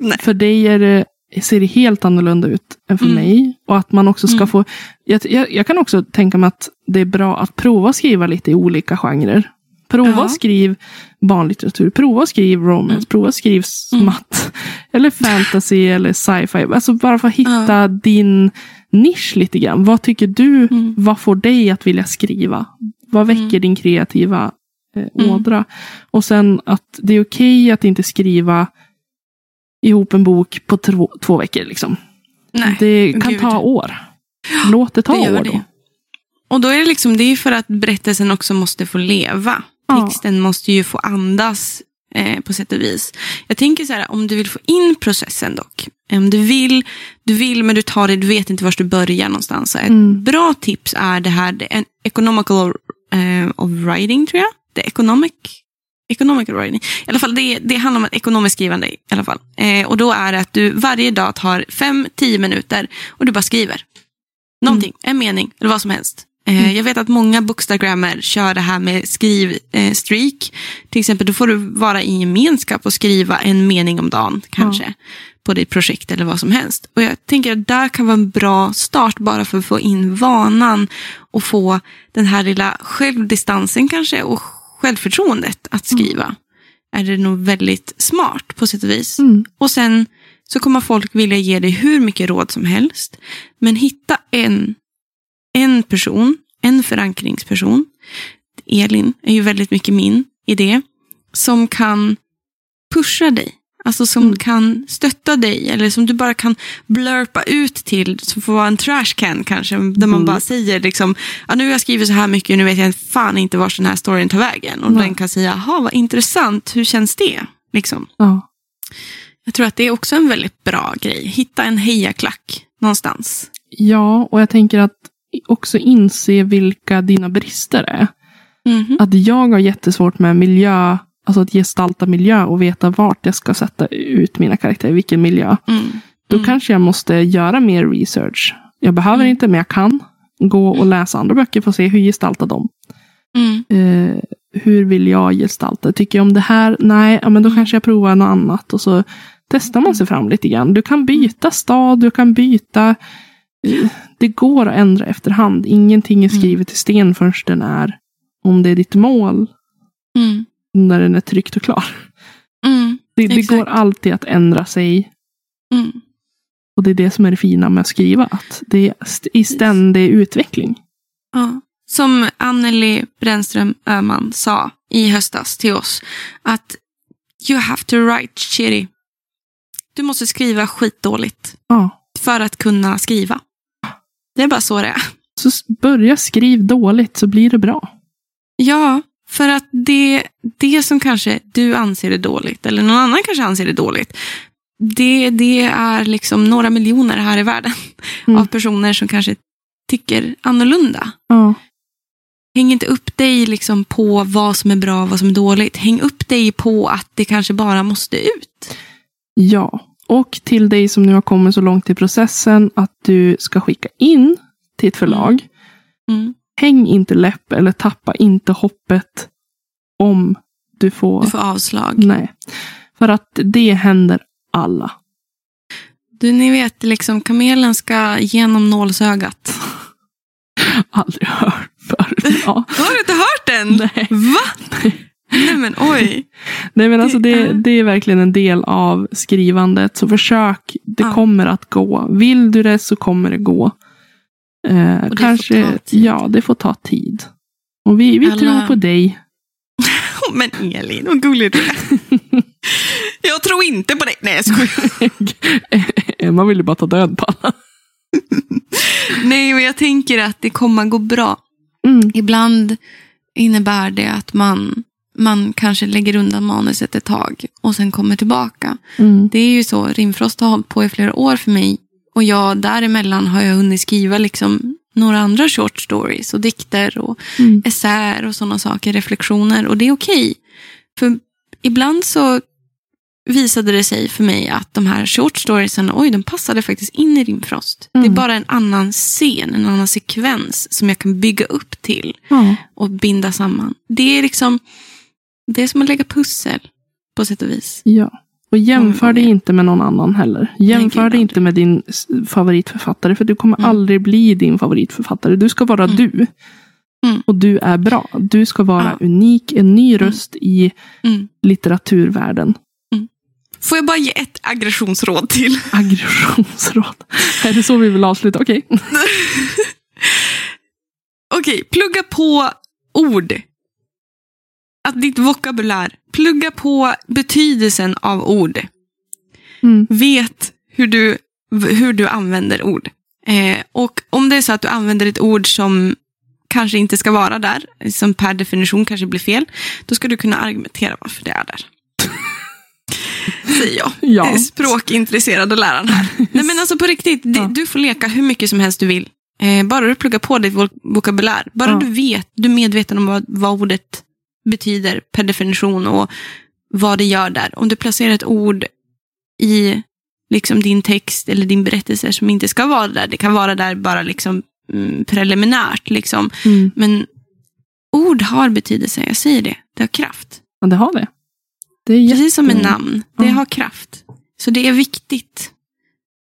Nej. För dig är det, ser det helt annorlunda ut än för Mm. mig. Och att man också ska Mm. få... Jag, jag, jag kan också tänka mig att det är bra att prova skriva lite i olika genrer. Prova Ja. skriv barnlitteratur, prova skriv romance, Mm. prova skriv smatt. Eller fantasy eller sci-fi. Alltså bara för att hitta Ja. din nisch lite grann. Vad tycker du, Mm. vad får dig att vilja skriva? Vad väcker Mm. din kreativa eh, Mm. ådra? Och sen att det är okej att inte skriva ihop en bok på två, två veckor. Liksom. Nej. det kan gud. ta år. Låt det ta Det år det. då. Och då är det liksom, det är för att berättelsen också måste få leva. Ja. Texten måste ju få andas eh, på sätt och vis. Jag tänker så här, om du vill få in processen dock. Om du vill, du vill men du tar det, du vet inte var du börjar någonstans. Så ett Mm. bra tips är det här, det är en economical eh, of writing tror jag. Det är economic, writing. I alla fall, det, det handlar om ett ekonomiskt skrivande i alla fall. Eh, och då är det att du varje dag tar fem, tio minuter och du bara skriver. Någonting, en mening eller vad som helst. Eh, Jag vet att många bookstagrammer kör det här med skrivstreak. Eh. Till exempel, då får du vara i gemenskap och skriva en mening om dagen kanske. På ditt projekt eller vad som helst. Och jag tänker att där kan vara en bra start bara för att få in vanan och få den här lilla självdistansen kanske och självförtroendet att skriva. Är det nog väldigt smart på sätt och vis. Mm. Och sen så kommer folk vilja ge dig hur mycket råd som helst. Men hitta en, en person, en förankringsperson. Elin är ju väldigt mycket min idé. Som kan pusha dig. Alltså som Mm. kan stötta dig. Eller som du bara kan blurpa ut till. Som får vara en trash can kanske. Där man Mm. bara säger liksom. Ja, nu har jag skrivit så här mycket. Nu vet jag fan inte var den här storyn tar vägen. Och Nej. den kan säga. Jaha, vad intressant. Hur känns det? Liksom. Ja. Jag tror att det är också en väldigt bra grej. Hitta en hejaklack någonstans. ja, och jag tänker att också inse vilka dina brister är. Mhm. Att jag har jättesvårt med miljö, alltså att gestalta miljö och veta vart jag ska sätta ut mina karaktärer, vilken miljö. Mm. Då Mm. kanske jag måste göra mer research. Jag behöver Mm. inte, men jag kan gå och läsa andra böcker för att se hur gestaltar de. Mm. Eh, hur vill jag gestalta? Tycker jag om det här? Nej, ja, men då kanske jag provar något annat. Och så testar man sig fram lite grann. Du kan byta stad, du kan byta. eh, Det går att ändra efterhand. Ingenting är Mm. skrivet i sten förrän den är, om det är ditt mål, Mm. När den är tryckt och klar. Mm. Det, det går alltid att ändra sig. Mm. Och det är det som är det fina med att skriva. Att det är st- i ständig utveckling. Ja. Som Anneli Brännström Öhman sa i höstas till oss. Att you have to write shitty. Du måste skriva skitdåligt Ja. för att kunna skriva. Det är bara så det är. Så börja skriv dåligt så blir det bra. Ja, för att det, det som kanske du anser är dåligt, eller någon annan kanske anser är dåligt, det, det är liksom några miljoner här i världen Mm. av personer som kanske tycker annorlunda. Ja. Häng inte upp dig liksom på vad som är bra och vad som är dåligt. Häng upp dig på att det kanske bara måste ut. Ja, och till dig som nu har kommit så långt i processen att du ska skicka in till ett förlag. Mm. Häng inte läpp eller tappa inte hoppet om du får... Du får avslag. Nej. För att det händer alla. Du, ni vet, liksom kamelen ska genom nålsögat. Aldrig hört förut. Ja. Har du inte hört den? Nej. Va? Nej men oj. Nej men alltså det, Det är- det är verkligen en del av skrivandet. Så försök, det Ja. kommer att gå. Vill du det så kommer det gå. Eh, kanske, ja det får ta tid. Och vi, vi Alla- tror på dig. Men Elin, vad gullig du är. Jag tror inte på dig. Nej, jag skojar. Emma vill ju bara ta död på alla. Nej, men jag tänker att det kommer gå bra. Mm. Ibland innebär det att man, man kanske lägger undan manuset ett tag och sen kommer tillbaka. Mm. Det är ju så, Rimfrost har hållit på i flera år för mig. Och jag däremellan har jag hunnit skriva liksom några andra short stories och dikter och Mm. essäer och sådana saker, reflektioner. Och det är okej. För ibland så visade det sig för mig att de här short storiesen, oj, de passade faktiskt in i Rimfrost. Det är Mm. bara en annan scen, en annan sekvens som jag kan bygga upp till Ja. och binda samman. Det är liksom, det är som att lägga pussel på sätt och vis. ja. Och jämför Många dig inte med någon annan heller. Jämför dig inte med din favoritförfattare. För du kommer Mm. aldrig bli din favoritförfattare. Du ska vara Mm. du. Mm. Och du är bra. Du ska vara Ja. unik. En ny röst i Mm. litteraturvärlden. Får jag bara ge ett aggressionsråd till? Aggressionsråd. är det så vi vill avsluta? Okej. Okej, plugga på ord. Att ditt vokabulär. Plugga på betydelsen av ord. Mm. Vet hur du, hur du använder ord. Eh, och om det är så att du använder ett ord som kanske inte ska vara där, som per definition kanske blir fel, då ska du kunna argumentera varför det är där. Säger jag. Ja. Eh, Språkintresserade läraren här. Nej men alltså på riktigt, Ja. du får leka hur mycket som helst du vill. Eh, bara du pluggar på ditt vok- vokabulär. Bara Ja. du vet, du är medveten om vad, vad ordet betyder per definition och vad det gör där. Om du placerar ett ord i liksom din text eller din berättelse som inte ska vara där. Det kan vara där bara liksom mm, preliminärt. Liksom. Mm. Men ord har betydelse, jag säger det. Det har kraft. Ja, det har det. det Precis som med namn. Det Ja. har kraft. Så det är viktigt,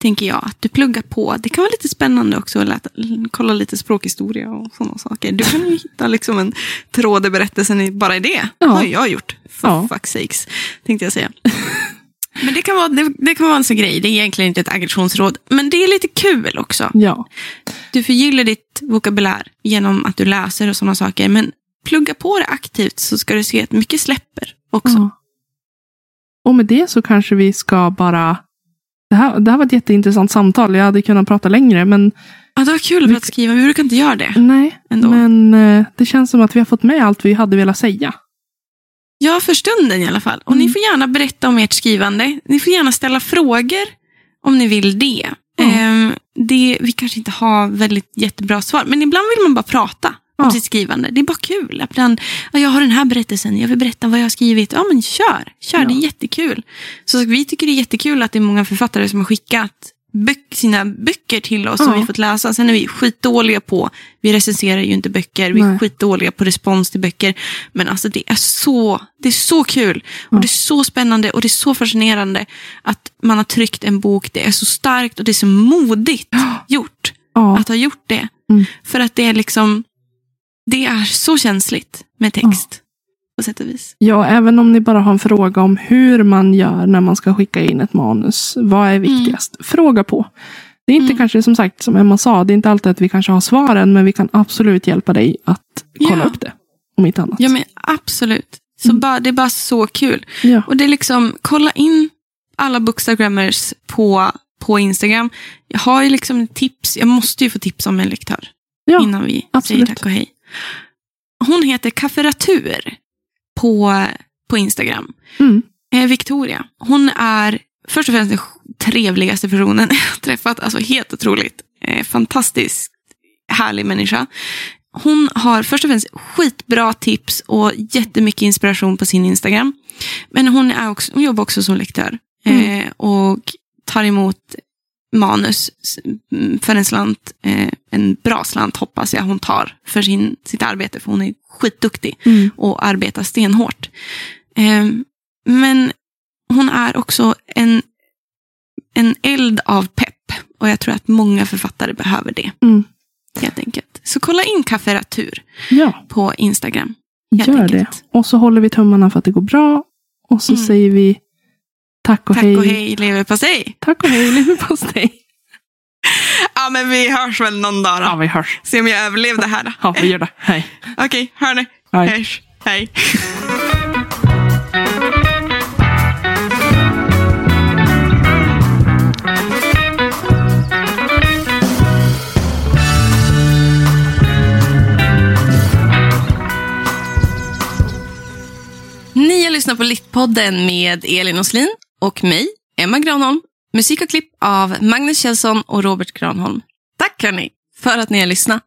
tänker jag, att du pluggar på. Det kan vara lite spännande också att läta, kolla lite språkhistoria och sådana saker. Du kan ju hitta liksom en tråd i berättelsen i- bara i det. Ja. har jag gjort. For Ja. fuck's sakes, tänkte jag säga. Men det kan, vara, det, det kan vara en sån grej. Det är egentligen inte ett aggressionsråd. Men det är lite kul också. Ja. Du förgyller ditt vokabulär genom att du läser och sådana saker. Men plugga på det aktivt så ska du se att mycket släpper också. Ja. Och med det så kanske vi ska bara... Det här, det här var ett jätteintressant samtal. Jag hade kunnat prata längre, men Ja, det var kul Vi- att skriva. Vi brukar inte göra det. nej. Ändå. Men eh, det känns som att vi har fått med allt vi hade velat säga. Ja, för stunden i alla fall. Och Mm. ni får gärna berätta om ert skrivande. Ni får gärna ställa frågor om ni vill det. Ja. Ehm, det vi kanske inte har väldigt jättebra svar, men ibland vill man bara prata om sitt skrivande. Det är bara kul. Ibland, ja, jag har den här berättelsen, jag vill berätta vad jag har skrivit. Ja, men kör. Kör, Ja. det är jättekul. Så vi tycker det är jättekul att det är många författare som har skickat böck, sina böcker till oss som Ja. vi fått läsa. Sen är vi skitdåliga på, vi recenserar ju inte böcker, vi är Nej. skitdåliga på respons till böcker. Men alltså det är så, det är så kul och Ja. det är så spännande och det är så fascinerande att man har tryckt en bok. Det är så starkt och det är så modigt gjort att ha gjort det. Mm. För att det är liksom, det är så känsligt med text. På sätt och vis. ja, även om ni bara har en fråga om hur man gör när man ska skicka in ett manus. Vad är viktigast? Fråga på. Det är inte Mm. kanske som sagt, som Emma sa, det är inte alltid att vi kanske har svaren, men vi kan absolut hjälpa dig att kolla Ja. upp det. Om inte annat. Ja men absolut. Så Mm. bara, det är bara så kul. Ja. Och det är liksom, kolla in alla bookstagrammers på, på Instagram. Jag har ju liksom tips, jag måste ju få tips om en lektör. Ja, innan vi absolut. säger tack och hej. Hon heter Kafferatur på, på Instagram. Mm. Eh, Victoria. Hon är först och främst den trevligaste personen jag har träffat. Alltså helt otroligt. Eh, fantastiskt härlig människa. Hon har först och främst skitbra tips och jättemycket inspiration på sin Instagram. Men hon, är också, hon jobbar också som lektör. Eh, och tar emot manus mm, för en slant. Eh, en bra slant hoppas jag hon tar för sin, sitt arbete. För hon är skitduktig Mm. och arbetar stenhårt. Eh, men hon är också en, en eld av pepp. Och jag tror att många författare behöver det. Mm. Helt enkelt. Så kolla in Kafferatur Ja, på Instagram. gör det. enkelt. Och så håller vi tummarna för att det går bra. Och så Mm. säger vi tack och Tack hej. och hej leverpastej. Tack och hej, leverpastej. Ja, men vi hörs väl någon dag då. Ja, vi hörs. Se om jag överlevde här då. Ja, vi gör det. Hej. Okej, hörni. Hej. Hörs. Hej. Ni har lyssnat på Littpodden med Elin Oslin och mig, Emma Granholm. Musik och klipp av Magnus Kjellson och Robert Granholm. Tack hörni för att ni har lyssnat.